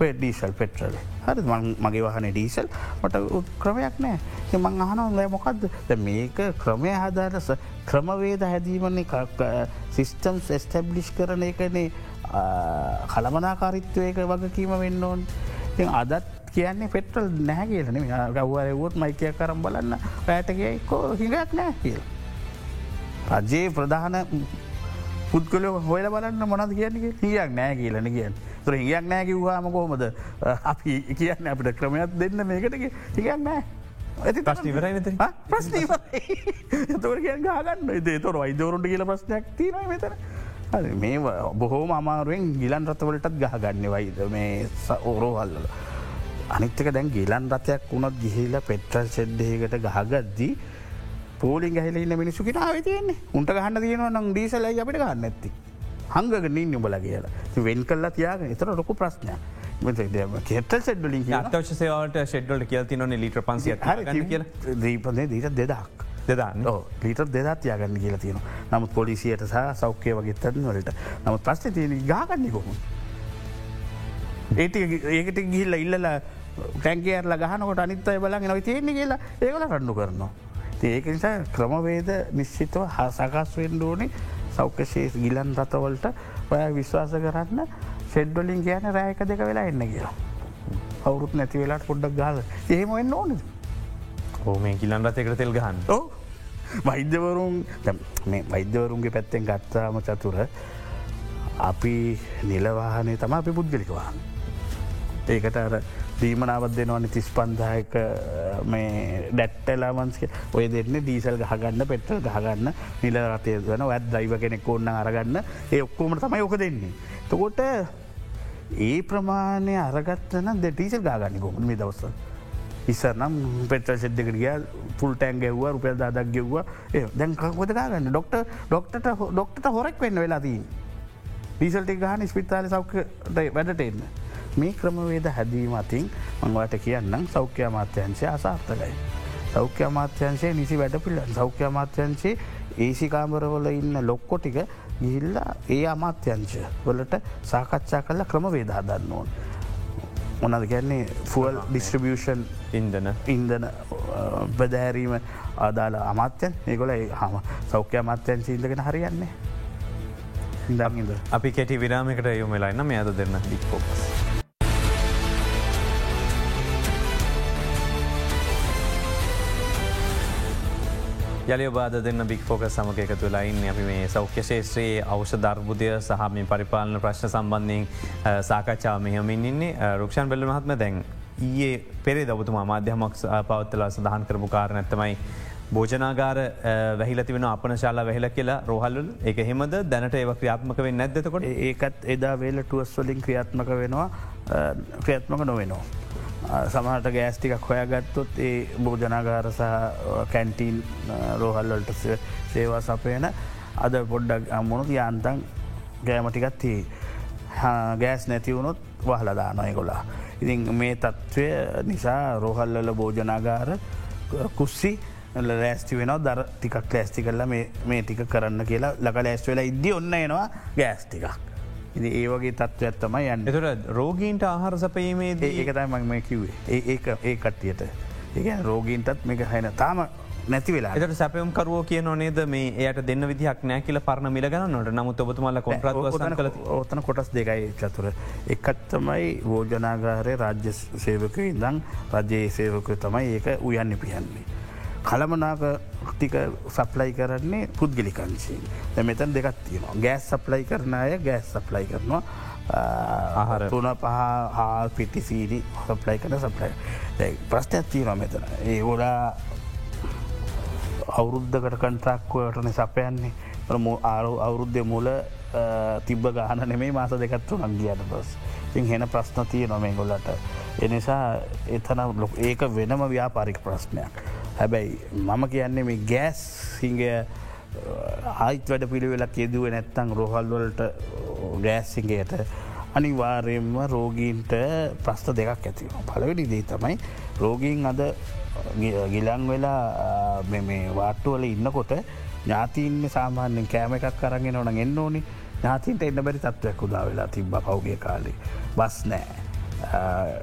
Diesel petrol. හරි මගේ වහන ඩීසල්. මට ක්‍රමයක් නෑ. මං අහනො ලෑ මොකක්ද මේක ක්‍රමය හදාරස ක්‍රමවේද හැදීමන්නේ සිිස්ටම්ස් එස්ටබ්ලිෂ් කරන එකනේ කළමනාකාරිත්වයක වගකීම වෙන්න ඕන්. අදත් කියන්නේ පෙට්‍රල් නැහැ කියලන ගව්වරයවුත් මයිකය කරම් බලන්න රෑටගේ කෝ හිඟක් නෑ කියල. රජයේ ප්‍රධාන පුද්ගලෝ හොල බලන්න මොනද කියන්නේ හියක් නෑ කියලන කියන්න. තුර හිගයක් නෑ කිව්වාම කොහොමද අපි කියන්න අපට ක්‍රමයක් දෙන්න මේකට හිගක් නෑ. ඇති ප්‍රශ්නිවරයි ප්‍රශ්න තොර කිය ගාගන්න දේ තොර වයිදවරුන්ට කියල ප්‍රශ්නයක් තින මෙතන. මේ බොහෝම අමාරුවෙන් ගිලන් රතවලටත් ගහගන්න වයිද මේ ඕරෝහල්ලල. අනිත්තක දැන් ගිලන් රතයක් වුණත් ගිහිල්ල පෙට්‍රල් සෙඩ්ඩයකට ගහගද්දී පෝලින් ගහල මිනිසුකිට ආවතියන්නේ උන්ට ගහන්න තියෙනවා නම් ඩීසලයි අපිට ගන්න ඇති. හංගගෙන නිබල කියලා වෙන් කල්ලා තියාගෙන එතර ලොකු ප්‍රශ්නයක්. කෙටල් සෙඩ්ලින් අත්වශසයට ෂෙඩ්ඩල් කියල් තින ලිට පන්සිය දීපනේ දීට දෙදක්. දෙදන්න ලීට දෙදත් යාගන්න කියලා තියෙන නමුත් පොලිසියට සහ සෞඛ්‍යය වගේත්තන වලට නමුත් ප්‍රශ්න තියෙන ගාගන්නේ කොහොම. ඒට ඒකට ගිහිල්ල ඉල්ලලා ටැන්කේරල ගහනකොට අනිත්තය බලගෙන නොයි තියෙන්නේ කියලා ඒකල රණ්ඩු කරනවා. ඒක නිසා ක්‍රමවේද නිශ්චිතව හසකස් වෙන්ඩෝනේ සෞඛ්‍යශේෂ ගිලන් රතවලට ඔය විශ්වාස කරන්න ෂෙඩ්ඩොලින් කියන රෑක දෙක වෙලා එන්න කියලා. අවුරුත් නැති වෙලාට පොඩ්ඩක් ගාල එහෙම එන්න ඕන ඕ මේ ගිලන් රතයකට තෙල් ගහන්න වෛද්‍යවරුන් මේ වෛද්‍යවරුන්ගේ පැත්තෙන් ගත්තාම චතුර අපි නිලවාහනේ තම අපි පුද්ගලිකවාන්න. ඒකට අර දීමනාවත් දෙනවන තිස් පන්දායක මේ ඩැට්ටලාමන්ස්ක ඔය දෙන්න දීසල් ගහගන්න පෙට්ටල් ගහගන්න නිල රතය වන ඇත් දයිව කෙනෙක් ඔන්න අරගන්න ඒ ඔක්කෝමට තමයි ඕක දෙන්නේ. තකොට ඒ ප්‍රමාණය අරගත්තන දෙටීසල් ගාගන්න කොම මේ දවස්ස. ඉස්සරනම් පෙට සෙද්දකට ගිය පුල් ටෑන් ගැව්ව රුපල් දාදක් ගෙව්වා දැන් කකොද ගන්න ඩොක්ට ඩොක්ට ඩොක්ට හොරෙක් වෙන්න වෙලාදී. ඩීසල්ටි ගහන ස්පිතාල සෞඛ්‍යට වැඩට එන්න. මේ ක්‍රමවේද හැදීම අතින් මංවට කියන්නම් සෞඛ්‍ය අමාත්‍යංශය අසාර්ථකයි. සෞඛ්‍ය අමාත්‍යංශය නිසි වැඩ පිල්ලන් සෞඛ්‍ය අමාත්‍යංශයේ ඒසිකාමරවල ඉන්න ලොක්කො ටික ගිහිල්ලා ඒ අමාත්‍යංශ වලට සාකච්ඡා කල්ල ක්‍රමවේද හදන්න ඕන්. මොනද ගැන්නේ ෆුවල් ඩිස්ට්‍රිබියෂන් ඉන්දන ඉන්දන බදෑරීම අදාල අමාත්‍යන් ඒගොල හම සෞඛ්‍ය අමාත්‍යන් සීල්ලගෙන හරියන්නේ. අපි කෙටි විරාමකට යොමලයින්න මේ අද දෙන්න ඩික්කෝපස්. යලි බාද දෙන්න බික් ෆෝක සමග එකතු ලයින් අපි මේ සෞඛ්‍ය ශේත්‍රයේ අවෂ ධර්බුදය සහ මේ පරිපාලන ප්‍රශ්න සම්බන්ධයෙන් සාකච්ඡාව මෙහමින් ඉන්නේ. රක්ෂන් බෙල්ල මහත්ම දැන් ඊයේ පෙරේ දවතුමා මාධ්‍යමක් පවත්තලා සඳහන් කරපු කාර නැත්තමයි භෝජනාගාර වැහිලති වෙන අපන ශාලා වැහිල කියලා රෝහල්ල එක හෙමද දැනට ඒව ක්‍රියාත්මක වෙන්න නැදතකොට ඒකත් එදා වේල ටුවස්වලින් ක්‍රියාත්මක වෙනවා ක්‍රියාත්මක නොවෙනවා. සමහට ගෑස්ටිකක් හොයාගත්තොත් ඒ භෝජනාගාර සහ කැන්ටීන් රෝහල්වලට සේවා සපයන අද පොඩ්ඩක් අම්මුණු යාන්තන් ගෑමටිකත් තිී. ගෑස් නැතිවුණොත් වහලදා නොයකොලා. ඉතින් මේ තත්ත්වය නිසා රෝහල්ලල භෝජනාගාර කුස්සි ලෑස්ති වෙන දර ටිකක් ලෑස්ති කරලා මේ ටික කරන්න කියලා ලක ලෑස් වෙලා ඉද්දි ඔන්න එනවා ගෑස් ටිකක්. ඉදි ඒ වගේ තත්ත්ව ඇත්තමයි යන්න. එතුට රෝගීන්ට ආහාර සපීමේද ඒකතයි මං මේ කිවේ ඒ ඒ කට්ටියට. ඒ රෝගීන්ටත් මේක හැන තාම නැති වෙලා. එට සැපයම් කරුවෝ කිය නොනේද මේ එයට දෙන්න විදිහක් නෑ කියල පරණ මිල ගන්නට නමුත් ඔබතුමල්ල කල ඕතන කොටස් දෙකයි චතුර. එකත්තමයි වෝජනාගාරය රාජ්‍ය සේවක ඉදං රජයේ සේවකය තමයි ඒක උයන්න පියන්නේ. කළමනාක ටික සප්ලයි කරන්නේ පුද්ගලිකංශයෙන්. මෙතන් දෙකත් තියෙනවා. ගෑස් සප්ලයි කරන අය ගෑස් සප්ලයි කරනවා. ආහර. තුන පහ හා පිටිසීරි සප්ලයි කන සප්ලයි ප්‍රශ්නයක් තියෙනවා මෙතන. ඒ ගොඩා අවුරුද්ධකට කන්ට්‍රක්වටන සපයන්නේ ආරු අවුරුද්ධය මුල තිබ්බ ගාන නෙමේ මාස දෙකත්තු නංගියට බස් ඉන් හෙන ප්‍රශ්න තිය නොමේ ගොල්ලට එනිසා එතන ලොක් ඒක වෙනම ව්‍යාපාරික ප්‍රශ්නයක් හැබැයි මම කියන්නේ මේ ගෑස් සිංගය ආයිත් වැඩ පිළිවෙලක් යෙදුව නැත්තං රෝහල්වලට ගෑස්සිංගයට අනිවාර්යෙන්ම රෝගීන්ට ප්‍රස්ථ දෙකක් ඇතිව. පලවෙනි දී තමයි රෝගීන් අද ගිලං වෙලා මේ වාට්ටුවල ඉන්නකොට ඥාතිීන්ම සාමාන්‍යෙන් කෑම එකක් කරගෙන ඕන එන්න ඕනි ඥාතින්ට එන්න බැරි තත්වයක් උදා වෙලා තිබ පවගේ කාලේ බස් නෑ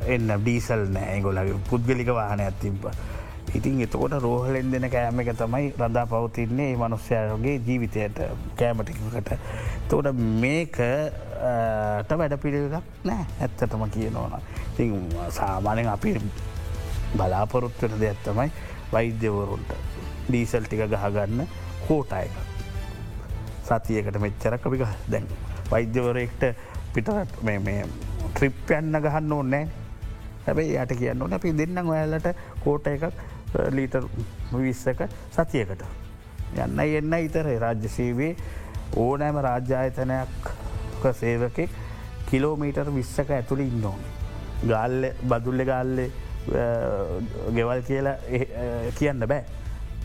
එන්න ඩීසල් නෑ ගොලගේ පුද්ගලික වාහනයක් තිබ්බ. ඉතින් එතකොට රෝහලෙන් දෙන කෑම එක තමයි රඳා පවතින්නේ මනුස්්‍යයාගේ ජීවිතයට කෑමටිකට. තෝට මේකට වැඩ පිළිගක් නෑ ඇත්තටම කියනවන. ති සාමානෙන් අපි බලාපොරොත්වන දෙයක් තමයි වෛද්‍යවරුන්ට ඩීසල් ටික ගහගන්න කෝටායක. සතියකට මෙච්චර කපික දැන් වෛද්‍යවරෙක්ට පිටරට මේ ට්‍රිප් යන්න ගහන්න ඕන්නෑ හැබයි යට කියන්න ඕන අපි දෙන්න ඔයාලට කෝට එකක් ලීටර් විස්සක සතියකට. යන්න එන්න ඉතර රාජ්‍ය සේවේ ඕනෑම රාජ්‍යායතනයක් සේවකෙක් කිලෝමීටර් විස්සක ඇතුළ ඉන්නඕන. ගල්ල බදුල්ල ගල්ලේ ගෙවල් කියලා කියන්න බෑ.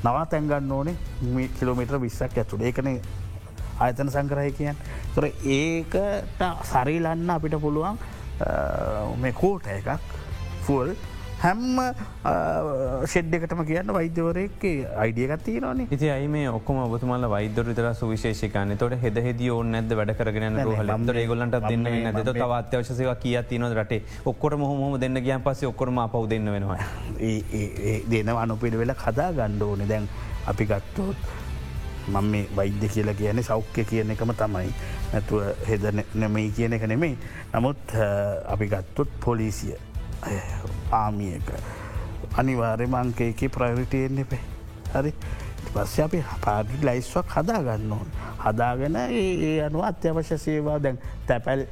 නවා තැන්ගන්න ඕනේ කිලෝමිට්‍ර විස්සක් ඇතුළ ඒකන ආයතන සංකරය කියන් තොර ඒකට සරිලන්න අපිට පුළුවන් මේ කෝට එකක් ෆුල් හැම්ම ෂෙඩ්ඩකටම කියන්න වෛද්‍යවරයක්ගේ අයිඩියගත්ති නේ ඉති අයි මේ ඔක්කම ඔබතුමල වෛද්‍යර විතර සුවිශේෂකන්න තොට හෙද හෙද ඕන්න නැද වැඩ කරගෙන හලන්ද ඒගොලන්ට දෙන්න නැද තවත්‍යවශසව කිය තින රට? ඔක්කොට මොහොම දෙන්න ගියන් පස ඔක්කොරම පව දෙන්න වෙනවා. දෙන අනුපිට වෙල කදා ගණ්ඩ ඕනෙ. දැන් අපි ගත්තෝත් මං මේ වෛද්‍ය කියලා කියන සෞඛ්‍ය කියන එකම තමයි. නැතුව හෙද නෙමයි කියන එක නෙමෙයි. නමුත් අපි ගත්තොත් පොලිසිය ආමියක අනිවාර්ය මංකයක ප්‍රයරිටයෙන් එපේ. හරි? පස්ස අපි පාඩි ලයිස්වක් හදාගන්න ඕන්. හදාගෙන ඒ අනුව අත්‍යවශ්‍ය සේවා දැන් තැපැල්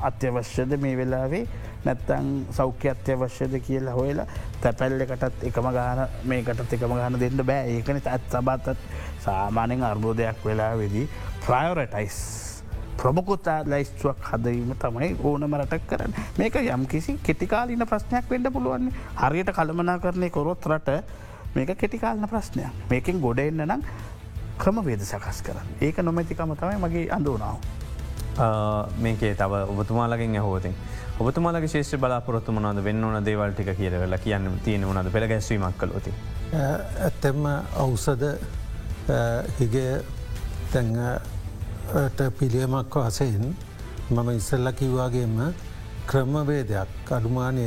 අත්‍යවශ්‍යද මේ වෙලාවේ? නැත්තං සෞඛ්‍ය අත්‍යවශ්‍යද කියලා හොයලා තැපැල්ලකටත් එකම ගාන මේකටත් එකම ගාන දෙන්න බෑ. ඒකන ඇත් සබත්තත් සාමානෙන් අර්බෝධයක් වෙලා වෙදී ප්‍රයෝරටයිස් ප්‍රමුකුතා ලයිස්තුවක් හදවීම තමයි ඕනම රටක් කරන්න. මේක යම් කිසි කෙටිකාලීන ප්‍රශ්නයක් වෙන්න පුළුවන්නේ හරියට කළමනා කරණය කොරොත් රට මේක කෙටිකාලන ප්‍රශ්නයක්. මේකින් ගොඩ එන්න නම් ක්‍රම වේද සකස් කරන්න. ඒක නොමැතිකම තමයි මගේ අඳුනාව. මේකේ තව ඔබතුමාලකින් හෝතින් ඔබතුමාලගේ ශේෂ බලාපොරොත්තු මනද වෙන්න ඕන දේවල්ටික කියරවෙල කියන්න තියෙන වනද පෙළ ගැස්වීමක් කලොති. ඇත්තෙම අවසද හිගේ තැන්ට පිළියමක් වසයෙන් මම ඉස්සල්ල කිව්වාගේම ක්‍රමවේදයක් අඩුමානය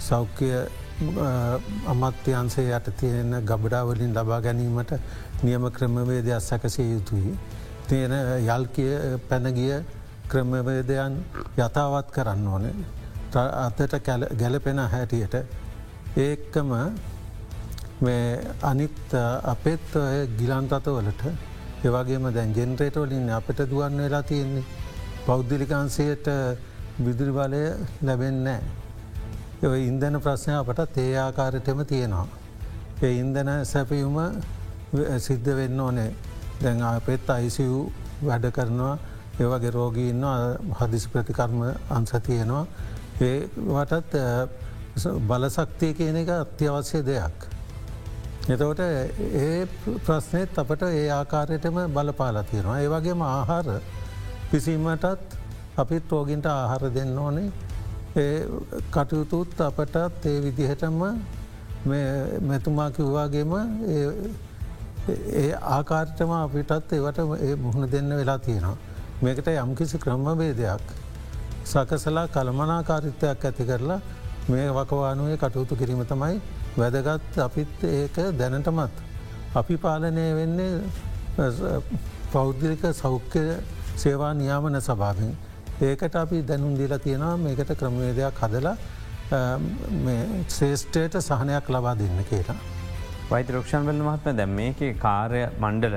සෞඛ්‍ය අමත්‍යන්සේ යට තියෙන ගබඩාවලින් ලබා ගැනීමට නියම ක්‍රමවේදයක් සැකසය යුතුයි. තියෙන යල්කිය පැනගිය ක්‍රමවේදයන් යථාවත් කරන්න ඕනේ. අතට ගැලපෙන හැටියට ඒකම අනිත් අපෙත් ගිලන්තතවලට ඒවගේම දැන් ජෙන්රේට වලින් අපට දුවන්න වෙලා තියෙන්නේ පෞද්දිලිකාන්සයට විදුරි බලය ලැබෙන්නෑ. ඒ ඉන්දන ප්‍රශ්නය අපට ඒ ආකාරටම තියෙනවා. ඒ ඉන්දන සැපයුම සිද්ධ වෙන්න ඕනේ දැන් අපෙත් අයිසිව් වැඩ කරනවා ඒවගේ රෝගීන්න හදිසි ප්‍රතිකර්ම අන්ස තියෙනවා ඒවටත් බලසක්තිය කියන එක අත්‍යවශ්‍ය දෙයක්. එතවට ඒ ප්‍රශ්නයත් අපට ඒ ආකාරයටම බලපාලා තියෙනවා. ඒවගේම ආහාර පිසීමටත් අපිත් රෝගින්ට ආහාර දෙන්න ඕනේ ඒ කටයුතුත් අපටත් ඒ විදිහටම මෙතුමා කිව්වාගේම ඒ ආකාර්ටම අපිටත් ඒවට මුහුණ දෙන්න වෙලා තියෙනවා. මේකට යම්කිසි ක්‍රමවේදයක් සකසලා කළමනාකාරිත්වයක් ඇති කරලා මේ වකවානුවේ කටයුතු කිරීම තමයි වැදගත් අපිත් ඒක දැනටමත්. අපි පාලනය වෙන්නේ පෞද්ගලික සෞඛ්‍ය සේවා නියාමන සභාවෙන්. ඒකට අපි දැනුම් දීලා තියෙනවා මේකට ක්‍රමවේදයක් හදලා ශේෂ්ඨයට සහනයක් ලබා දෙන්න කියලා. වෛතරක්ෂන් වල මහත්ම දැම් මේක කාරය මණ්ඩල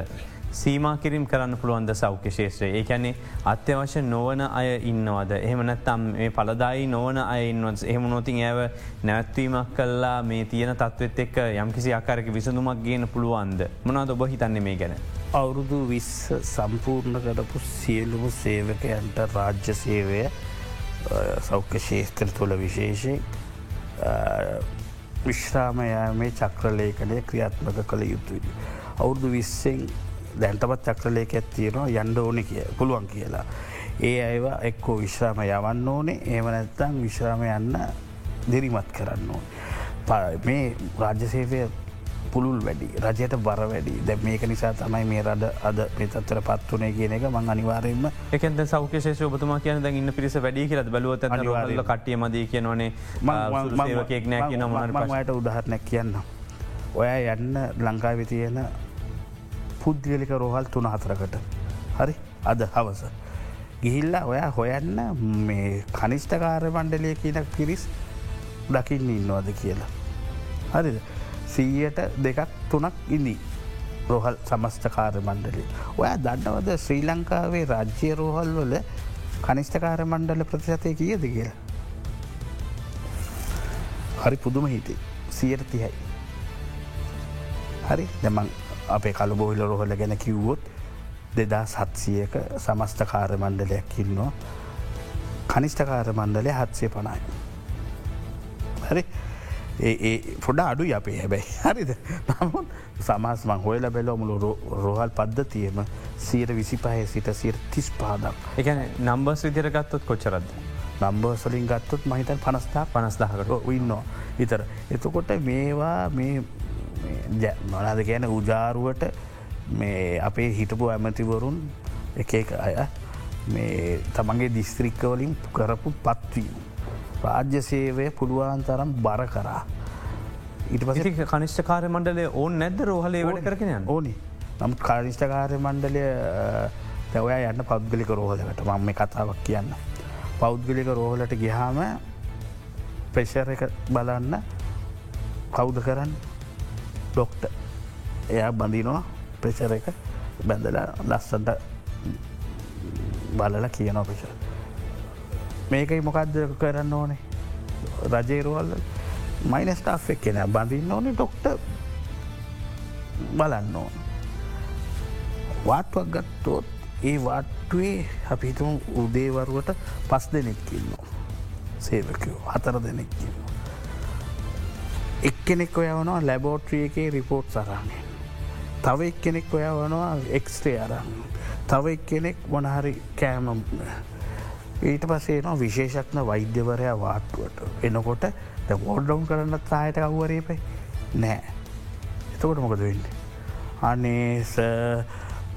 සීම කිරම් කරන්න පුළුවන්ද සෞඛ්‍ය ශේත්‍රය ඒකැනේ අත්‍යවශ්‍ය නොවන අය ඉන්නවද එහෙමනැත්තම් මේ පලදායි නොවන අයන්වත් එහෙම නොතින් ඇව නැවත්වීමක් කල්ලා මේ තියෙන තත්වත් එක්ක යම් කිසි අකාරක විසඳුමක් ගේන පුළුවන්ද මොනද ඔබ හිතන්නේ මේ ගැන. අවුරුදු විස්ස සම්පූර්ණ කරපු සියලුම සේවකයන්ට රාජ්‍ය සේවය සෞඛ්‍ය ශේස්ත්‍ර තුළ විශේෂයෙන් විශ්‍රාමයමේ චක්‍රලේකනය ක්‍රියාත්මක කළ යුතුයි. අවුරුදු විස්සෙන් දැන්ටමත් චක්‍රලේක ඇත්තියෙනවා යන්ඩ ඕනෙ කිය පුළුවන් කියලා. ඒ අයවා එක්කෝ විශ්‍රාම යවන්න ඕනේ ඒමනැත්තං විශ්‍රාම යන්න දිරිමත් කරන්න ඕන. මේ රාජ්‍යසේවය පුළුල් වැඩි රජයට බර වැඩි දැ මේක නිසා තමයි මේ රද අද පෙතත්තර පත්වනේ කියන එක මං අනිවාරයෙන්ම එකද සෞකේෂ ඔබතුම කියන ද ඉන්න පිරිස වැඩි කියල බලුවත අනිවාරල කටිය මදී කියනවනේ සේවකයෙක් නෑ කියන මට උදාහරණයක් කියන්න. ඔය යන්න ලංකාවි තියෙන පුද්ගලික රෝහල් තුන හතරකට හරි අද හවස. ගිහිල්ලා ඔයා හොයන්න මේ කනිෂ්ඨකාර මණ්ඩලය කියන පිරිස් දකින්න ඉන්නවාද කියලා. හරිද. සීයට දෙකක් තුනක් ඉදී රෝහල් සමස්ථකාර මණ්ඩලි. ඔයා දන්නවද ශ්‍රී ලංකාවේ රාජ්‍ය රෝහල් වල කනිෂ්ඨකාර මණ්ඩල ප්‍රතිශතය කියද කියලා. හරි පුදුම හිතේ සියට තිහයි. හරි දෙමන් අපේ කළු බොහිල රොහල ගැන කිව්වොත් දෙදා සත්සියක සමස්ථකාර මණ්ඩලයක් ඉන්නවා. කනිෂ්ඨකාර මණ්ඩලය හත්සය පණයි. හරි? ඒ පොඩ අඩු අපේ හැබැයි. හරිද? නමුත් සමස්මං හොයල බැලෝමුළු රෝහල් පද්ධතියම සියට විසි පහය සිට සියට තිස් පාදක් එකන නම්බස් විදිර ගත්තොත් කොච්චරද නම්බර්සලින් ගත්තොත් මහිතන් පනස්ථා පනස්දාහකට. ඉන්නවා. විතර එතකොට මේවා මේ මොනාද කියන උජාරුවට මේ අපේ හිටපු ඇමතිවරුන් එක එක අය මේ තමන්ගේ දිස්ත්‍රික්කවලින් කරපු පත්වීම. රාජ්‍ය සේවය පුළුවන් තරම් බර කරා. ඉට පස කනිෂ්ඨකාර මණ්ඩලේ ඕන් නැද්ද රෝහලේ වැඩ කරගෙන ඕනි. නම් කානිෂ්ඨකාරය මණ්ඩලය තැවයා යන්න පෞද්ගලික රෝහලකට. මම මේ කතාවක් කියන්න. පෞද්ගලික රෝහලට ගිහාම ප්‍රෙෂර එක බලන්න කවුද කරන්න ඩොක්ට එයා බඳිනවා ප්‍රෙෂර එක බැඳලා ලස්සට බලල කියනවා ප්‍රෂර. මේකයි මොකක්ද කරන්න ඕනේ රජේරුවල්ල මයිනස්ටා් එක් කෙන බඳන්න ඕනේ ඩොක්ට බලන්න ඕන. වාටුවක් ගත්තෝත් ඒ වාට්ටුවේ අපිතුම් උදේවරුවට පස් දෙනෙක්කින්නවා. සේවකයෝ හතර දෙනෙක්කින්න. එක්කෙනෙක් ඔයවනවා ලැබෝට්‍රිය එකේ රිපෝට් සරන්නේ. තව එක්කෙනෙක් ඔය වනවා එක්ස්ටේ අරන්න. තව එක් කෙනෙක් මොනහරි කෑම ඊට පසේ න විශේෂක්න වෛද්‍යවරයා වාට්ටුවට එනකොට ද ගෝඩ්ඩවුන් කරන්න තායට කව්වරේපයි නෑ එතකොට මොකද වෙන්න. අනේස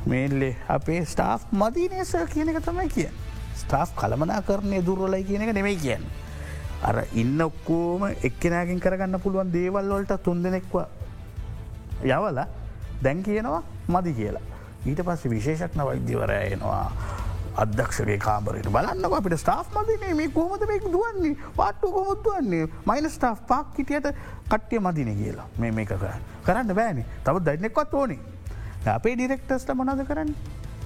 මේල්ලේ අපේ ස්ටාෆ් මදීනේස කියන එක තමයි කිය. ස්ටාෆ් කළමනා කරණය දුර්වලයි කියන එක නෙමයි කියන්න. අර ඉන්න ඔක්කෝම එක්කෙනගෙන් කරගන්න පුළුවන් දේවල් වලට තුන් දෙනෙක්ව යවලා දැන් කියනවා මදි කියලා. ඊට පස්සේ විශේෂක්න වෛද්‍යවරය එනවා. අදක්ෂගේ කාමරයට බලන්න අපිට ස්ටාෆ් මදිනේ මේ කොහොමද මේ දුවන්නේ? පාට්ටු කොමුත්තුවන්නේ මයින ස්ටා් පාක් කිටියට කට්ටිය මදින කියලා. මේ මේක කරන්න කරන්න බෑනි. තව දන්නෙක්වත් ඕනේ. අපේ ඩිරෙක්ටස්ට මොනද කරන්න?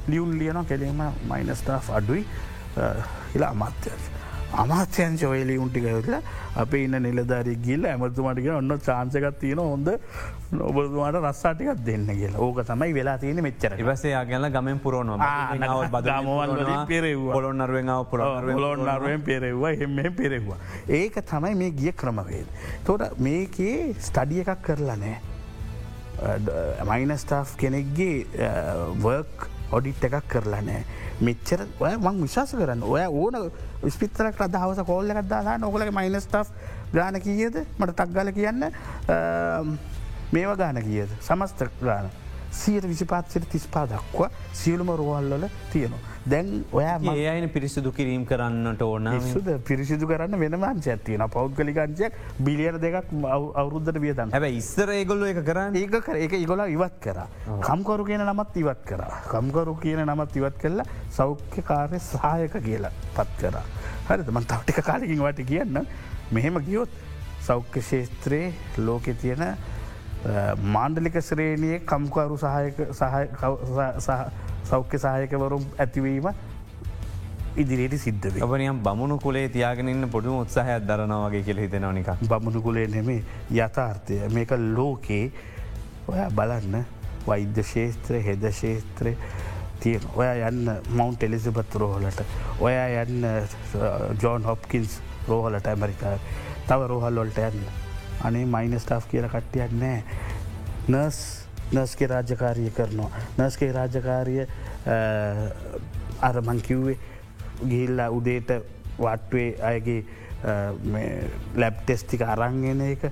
ලියුන් ලියන කෙලීම මයින ස්ටා් අඩුයි. හිලා අමාත්‍යස්. අමාත්‍යයන් චොයලි උන්ටික යොදල අප ඉන්න නිලධරි ගිල්ල ඇමතුමටික ඔන්න චාන්සකත් තියෙන හොඳ ඔබතුමාට රස්සාටිකත් දෙන්න කියලා ඕක තමයි වෙලා තියෙන මෙච්චර ඉවසේ ගැල ගමෙන් පුරෝන ගමවල් පෙරෙව් පොළොන්නරුවෙන් පුර ලොන් නරුවෙන් පෙරෙව්වා එම පෙරෙව්වා. ඒක තමයි මේ ගිය ක්‍රමවේද. තොට මේකේ ස්ටඩිය එකක් කරලා නෑ. මයිනස්ටා් කෙනෙක්ගේ වර්ක් ඔඩිට් එකක් කරලා නෑ. මෙච්චර ඔය මං විශවාස කරන්න ඔය ඕන ස්පිතරක් අදහවස කෝල්ල එකක්දාලා නොකලක මයිනස්ටා් ගාන කියද? මට තක්ගල කියන්න. මේවා ගාන කියද? සමස්ත ගාන. සියට විසිපාත්සයට තිස්පා දක්වා සියලුම රෝහල්ලල තියෙනවා. දැන් ඔයා ඒ අයින පිරිසිදු කිරීම් කරන්නට ඕන සුද පිරිසිදු කරන්න වෙනමාංච ඇතියන පෞද්ගලිකංචයක් බිලියර දෙකක් අවුරුද්ධට වියදන්න හැබ ඉස්සර ඒගොල්ල එක කරන්න? ඒක කර එක ඉගොලා ඉවත් කර. කම්කරු කියන නමත් ඉවත් කර. කම්කරු කියන නමත් ඉවත් කරලා සෞඛ්‍ය කාරය සහයක කියලා පත් කර. හරිත මන් තවටික කාලකින් වට කියන්න. මෙහෙම ගියොත් සෞඛ්‍ය ශේත්‍රයේ ලෝකෙ තියෙන මාණ්ඩලික ශ්‍රේණයේ කම්කරු සහයක සෞඛ්‍ය සහයකවරුම් ඇතිවීම ඉදිරියට සිද්ධ ඔබනියම් බමුණු කුලේ තියාගෙනන්න පොඩු උත්සාහයක් දරනවාගේ කියල හිතෙන නික බමුණු කුලේ නෙමේ යථාර්ථය. මේක ලෝකේ ඔය බලන්න වෛද්‍ය ශේත්‍රය හෙද ශේත්‍රය තියෙන ඔය යන්න මවන්් එලිසිබත් රෝහලට ඔයා යන්න ජෝන් හොප්කින්ස් රෝහලට ඇමරිකා. තව රෝහල් වොල්ට යන්න. අනේ මයිනස්ටා් කියල කට්ටියක් නෑ නර්ස් නර්ස්ගේ රාජකාරිය කරනවා. නර්ස්ගේ රාජකාරිය අරමං කිව්වේ ගිහිල්ලා උදේට වට්වේ අයගේ ලැබ් ටෙස්ටික අරංගෙන එක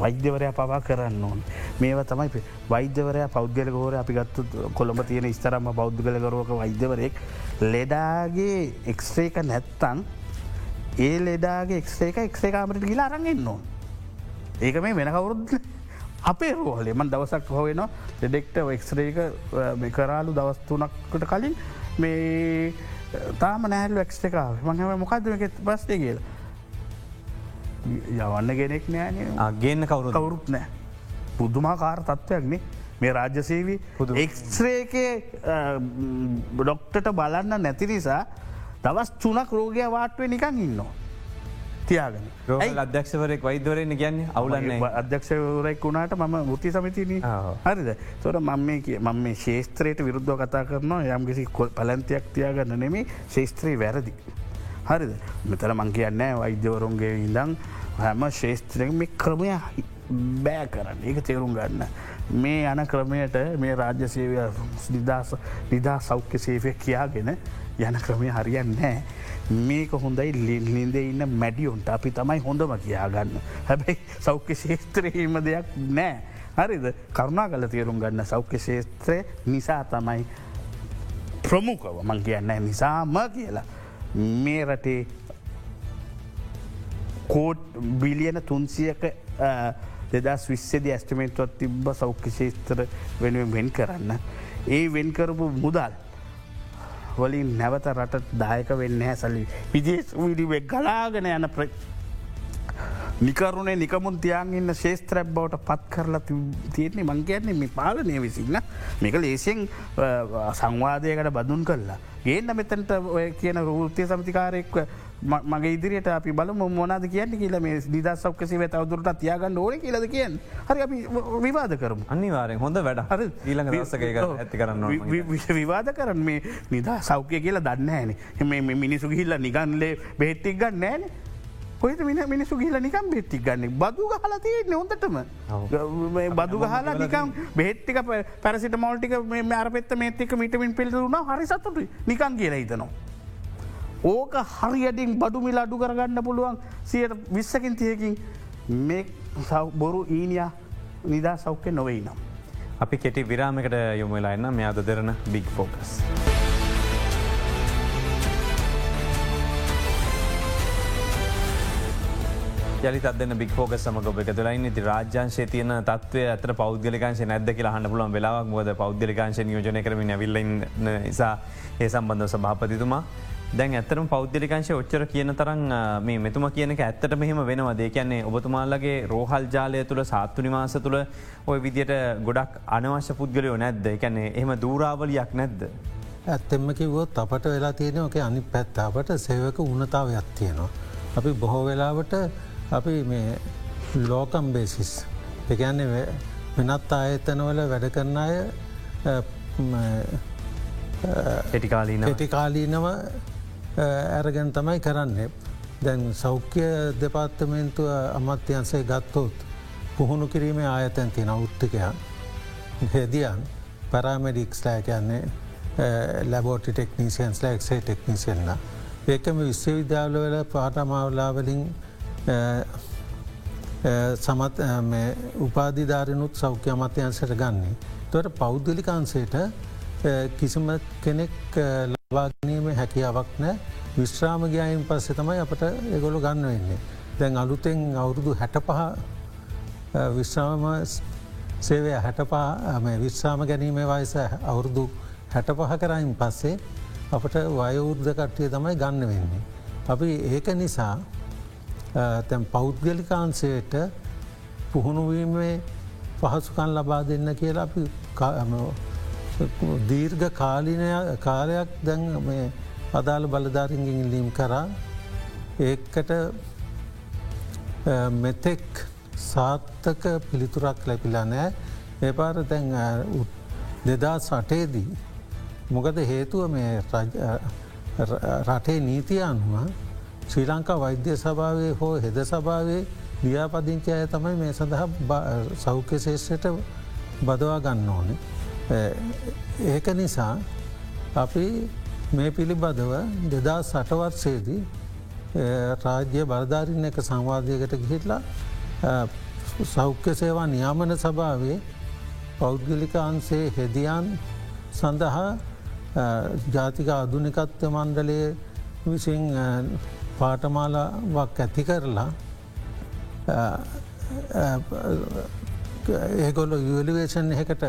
වෛද්‍යවරයා පවා කරන්න ඕන්. මේවා තමයි වෛද්‍යවරයා පෞද්ගල ගෝර අපි ගත්තු කොළඹ තියෙන ස්තරම බෞද්ධගලගරුවක වෛද්‍යවරයෙක් ලෙඩාගේ එක්ස්්‍රේක නැත්තන් ඒ ලෙඩාගේ එක්ස්ේක එක්සේ කාමට ගිලා අරන්ගෙන්න්න ඕන්. ඒක මේ වෙන කවුරුද්ද අපේ රෝහලේ මන් දවසක් හොවෙන දෙඩෙක්ට එක්ස්රේක කරාලු දවස්තුනක්කට කලින් මේ තාම නෑල්ලු එක්ස්ටකාව මඟම මොකක්දමක බස්ටේ කියල? යවන්න ගෙනෙක් නෑන අගේන්න කවුරු කවුරුත් නෑ. පුද්දුමාකාර තත්ත්වයක්නේ මේ රාජ්‍යසේවී එක්ස්රේකේ බොඩොක්ටට බලන්න නැති නිසා දවස් තුනක් රෝගය වාටුවේ නිකං ඉන්නවා. තියාගෙන අධ්‍යක්ෂවරෙක් වෛදවරෙන් ගැන්නේ අවුලන්න අධ්‍යක්ෂවරෙක් වුණට ම මුති සමිතින හරිද? තොර මම මම මේ ශේස්ත්‍රයට විරුද්ධ කතා කරනවා. යම්කිසි කොල් පලන්තියක් තියාගන්න නෙමේ ශේස්ත්‍රී වැරදි. හරිද? මෙතර මං කියන්න වෛද්‍යවරුන්ගේ ඉඳං හැම ශේස්ත්‍රක මේ ක්‍රමය බෑ කරන්න. ඒක තේරුම් ගන්න. මේ යන ක්‍රමයට මේ රාජ්‍ය සේවය නිදා සෞඛ්‍ය සේවය කියාගෙන යන ක්‍රමය හරියන්න නෑ. මේක හොඳයි ලින්ද ඉන්න මැඩියොන්ට අපි තමයි හොඳම කියාගන්න. හැබැයි සෞඛ්‍ය ශේත්‍රයීම දෙයක් නෑ. හරිද කරුණා කල තේරුම් ගන්න සෞඛ්‍ය ශේත්‍රය නිසා තමයි ප්‍රමුඛව මං කියන්න නිසාම කියලා. මේ රටේ කෝට් බිලියන තුන්සියක දෙදස් විස්සෙදි ඇස්ටමේට්වත් තිබ්බ සෞඛ්‍ය ශේත්‍ර වෙනුවෙන් වෙන් කරන්න. ඒ වෙන්කරපු මුදල් වලින් නැවත රට දායක වෙන්න හැසලි. විදේශ විඩිවෙක් ගලාගෙන යන ප්‍ර නිකරුණේ නිකමුන් තියන් ඉන්න ශේත්‍රැබ් බවට පත් කරලා තියෙන්නේ මංකයන්නේ මේ පාලනය විසින්න මේක ලේසිෙන් සංවාදයකට බදුන් කරලා. ගේන්න මෙතැන්ට ඔය කියන රෘතිය සමතිකාරයෙක්ව මගේ ඉදිරියට අපි බල මොනාද කියන්න කියල මේ නිදස්සක්කසි වෙත අවදුරට තියාගන්න ඕන කියලද කියන්න. හරි අපි විවාද කරම. අනිවාරෙන් හොඳ වැඩ හර. ඊළඟ දසක ඇති කරන්න විවාද කරන්න. මේ නිදා සෞඛ්‍ය කියලා දන්න ෑන එම මිනිසු ගිහිල්ල නිගන්ලේ බෙහෙත්තික් ගන්න නෑන කොයිත මින මිනිසු ගිල නිකම් බෙත්ති ගන්න? බදු හල තියන්නේ හොඳටම. බදු ගහලා නිකම් බෙත්තික පැරසිට මෝල්ටික මේ අරපෙත්ත මේතික මිටමින් පිල්රුණ හරි සතුට නිකන් කියලා හිතනවා. ඕක හරියටින් බඩු මිල අඩු කරගන්න පුළුවන් සියට විස්සකින් තියකින් මේ බොරු ඊනියා නිදා සෞඛ්‍ය නොවෙයි නම්. අපි කෙටි විරාමකට යොමුවෙලා එන්න මෙයාද දෙරන බික් ෆෝකස්. යලි අදන්න බික් ෝක සමග එකතුලයින් ති රාජ්‍යංශය තියන තත්වය අත පෞද්ගලිකාංශ නැද කියලා හන්න පුලන් වෙලාවක් මොද පෞද්ගලිකාංශ යෝජන කරමින් ඇවිල්ල නිසා ඒ සම්බන්ධ සභාපතිතුමා දැන් ඇතරම් පෞද්ගලිකාංශය ඔච්චර කියන තරන් මේ මෙතුම කියනක ඇත්තට මෙහෙම වෙනවා දේ කියන්නේ ඔබතුමාල්ලගේ රෝහල් ජාලය තුළ සාත්තු නිවාස තුළ ඔය විදියට ගොඩක් අනවශ්‍ය පුද්ගලයෝ නැද්ද? එකන්නේ එහම දූරාවලියක් නැද්ද. ඇත්තෙම කිවොත් අපට වෙලා තියෙනක අනි පැත්තාවට සේවක උනතාවයක් තියෙනවා. අපි බොහෝ වෙලාවට අපි මේ ලෝකම් බේසිස් එකන්නේ වෙනත් ආයතනවල වැඩ කරන අය ටිකාලීන ටිකාලීනව ඇරගැන් තමයි කරන්නේ. දැන් සෞඛ්‍ය දෙපාර්තමේන්තුව අමත්‍යන්සේ ගත්තොත් පුහුණු කිරීමේ ආයතැන් තින උත්තිකයන් හෙදියන් පරාමඩික්ස් ලෑ කියන්නේ ලැබෝටි ටෙක්නීසියන්ස් ලෑක්සේ ටෙක්නිසියන්න. ඒකම විශ්වවිද්‍යාලවල පාටමාවලාවලින් සමත් උපාධිධාරනුත් සෞඛ්‍ය අමත්‍යන්සට ගන්නේ. තොට පෞද්ගලිකාන්සේට කිසිම කෙනෙක් ලබාගනීම හැකියාවක් නෑ විශ්‍රාම ගයායින් පස්සේ තමයි අපට එගොලු ගන්න වෙන්නේ. දැන් අලුතෙන් අවුරුදු හැට පහ විශ්‍රාම සේවය හැටපා විශ්‍රාම ගැනීම වයස අවුරුදු හැට පහ කරයින් පස්සේ අපට වයවුර්ධ කට්ටිය තමයි ගන්න වෙන්නේ. අපි ඒක නිසා තැන් පෞද්ගලිකාන්සයට පුහුණුවීමේ පහසුකන් ලබා දෙන්න කියලා අපි දීර්ඝ කාලිනය කාලයක් දැන් මේ අදාළ බලධාරින්ගින් ඉල්ලීම් කරා ඒකට මෙතෙක් සාත්තක පිළිතුරක් ලැපිලා නෑ ඒ පාර තැන් දෙදා සටේදී මොකද හේතුව මේ රටේ නීතිය අනුව ශ්‍රී ලංකා වෛද්‍ය සභාවේ හෝ හෙද සභාවේ ලියාපදිංචි අය තමයි මේ සඳහා සෞඛ්‍ය ශේෂයට බදවා ගන්න ඕනේ. ඒක නිසා අපි මේ පිළිබඳව දෙදා සටවර්සේදී රාජ්‍ය බරධාරින්න එක සංවාධයකට ගිහිටලා සෞඛ්‍ය සේවා නියාමන සභාවේ පෞද්ගලිකාන්සේ හෙදියන් සඳහා ජාතික අධුනිකත්ව මණ්ඩලය විසින් පාටමාලාවක් ඇති කරලා ඒගොල්ල යලිවේෂන් එකට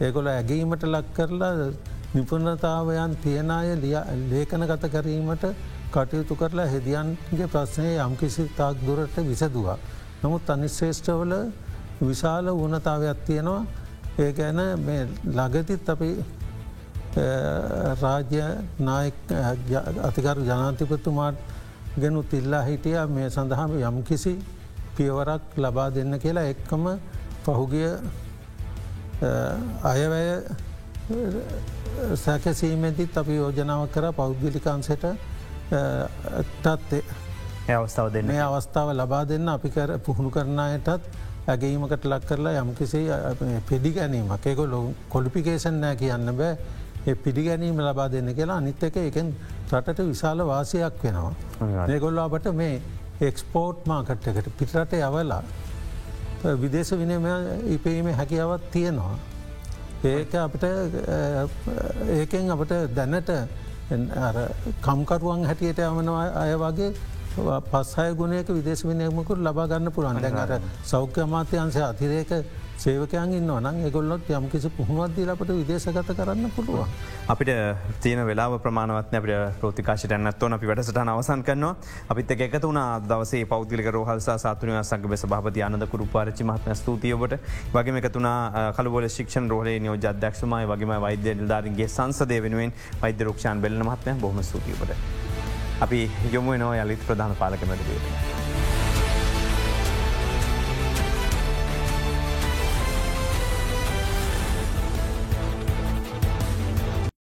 ඒගොල ඇගීමට ලක් කරලා නිපුණතාවයන් තියනය ලේඛන ගත කරීමට කටයුතු කරලා හෙදියන්ගේ ප්‍රශ්නය යම්කිසි තාක් දුරට විසදවා. නමුත් අනිශ්‍රේෂ්ඨවල විශාල වනතාවයක් තියෙනවා ඒ ගැන ලගතිත් අපි රාජ්‍ය අතිකරු ජනාතිපතුමාට ගැනුත් ඉල්ලා හිටිය මේ සඳහම යම් කිසි පියවරක් ලබා දෙන්න කියලා එක්කම පහුගිය අයවැය සැකසීමෙදිත් අපි යෝජනාව කර පෞද්ගලිකාන්සට ටත්තේ අවස්ථාව දෙන්න. මේ අවස්ථාව ලබා දෙන්න අපි කර පුහුණු කරනායටත් ඇගේීමකට ලක් කරලා යම්කිසි පිඩි ගැනීමක් ඒක ලො කොලිපිකේෂන් නෑ කියන්න බෑ. පිළිගැනීම ලබා දෙන්න කියලා අනිත් එක එකෙන් රටට විශාල වාසයක් වෙනවා. ඒගොල්ලාබට මේ එක්ස්පෝර්ට් මාකට් එකට පිටරට යවලා විදේශ විනම ඉපීම හැකියාවත් තියෙනවා. ඒක අපට ඒකෙන් අපට දැනට කම්කරුවන් හැටියට යමනවා අය වගේ පස්සය ගුණයක විදේශ විනයමකුට ලබා ගන්න පුළන් දැන් අර සෞඛ්‍ය අමාත්‍යන්සය අතිරේක සේවකයන් ඉන්න නම් එගොල්ලොත් යම් කිසි පුහුණුවත්දී අපට විදේශගත කරන්න පුළුව. අපිට තියන වෙලා ප්‍රමාණවත් අපට ප්‍රතිකාශයට ඇන්නත්වන අපි වැඩසට අවසන් කරනවා අපිත් එකතු වුණ දවසේ පෞද්ගලික රෝහල්සා සාතුනය සංග බෙස භාපති අනදකුරු පාරචි මහත්ම ස්තුතියවට වගේම එකතුනා කලබොල ශික්ෂණ රෝහලේ නියෝජ අධ්‍යක්ෂමයි වගේම වෛද්‍ය නිධාරන්ගේ සංසදය වෙනුවෙන් වෛද්‍ය රක්ෂාන් බෙල්ල මහත්මය බොහම ස්තුතියවට. අපි යොමුව නෝ යලිත් ප්‍රධාන පාලක මැදවේට.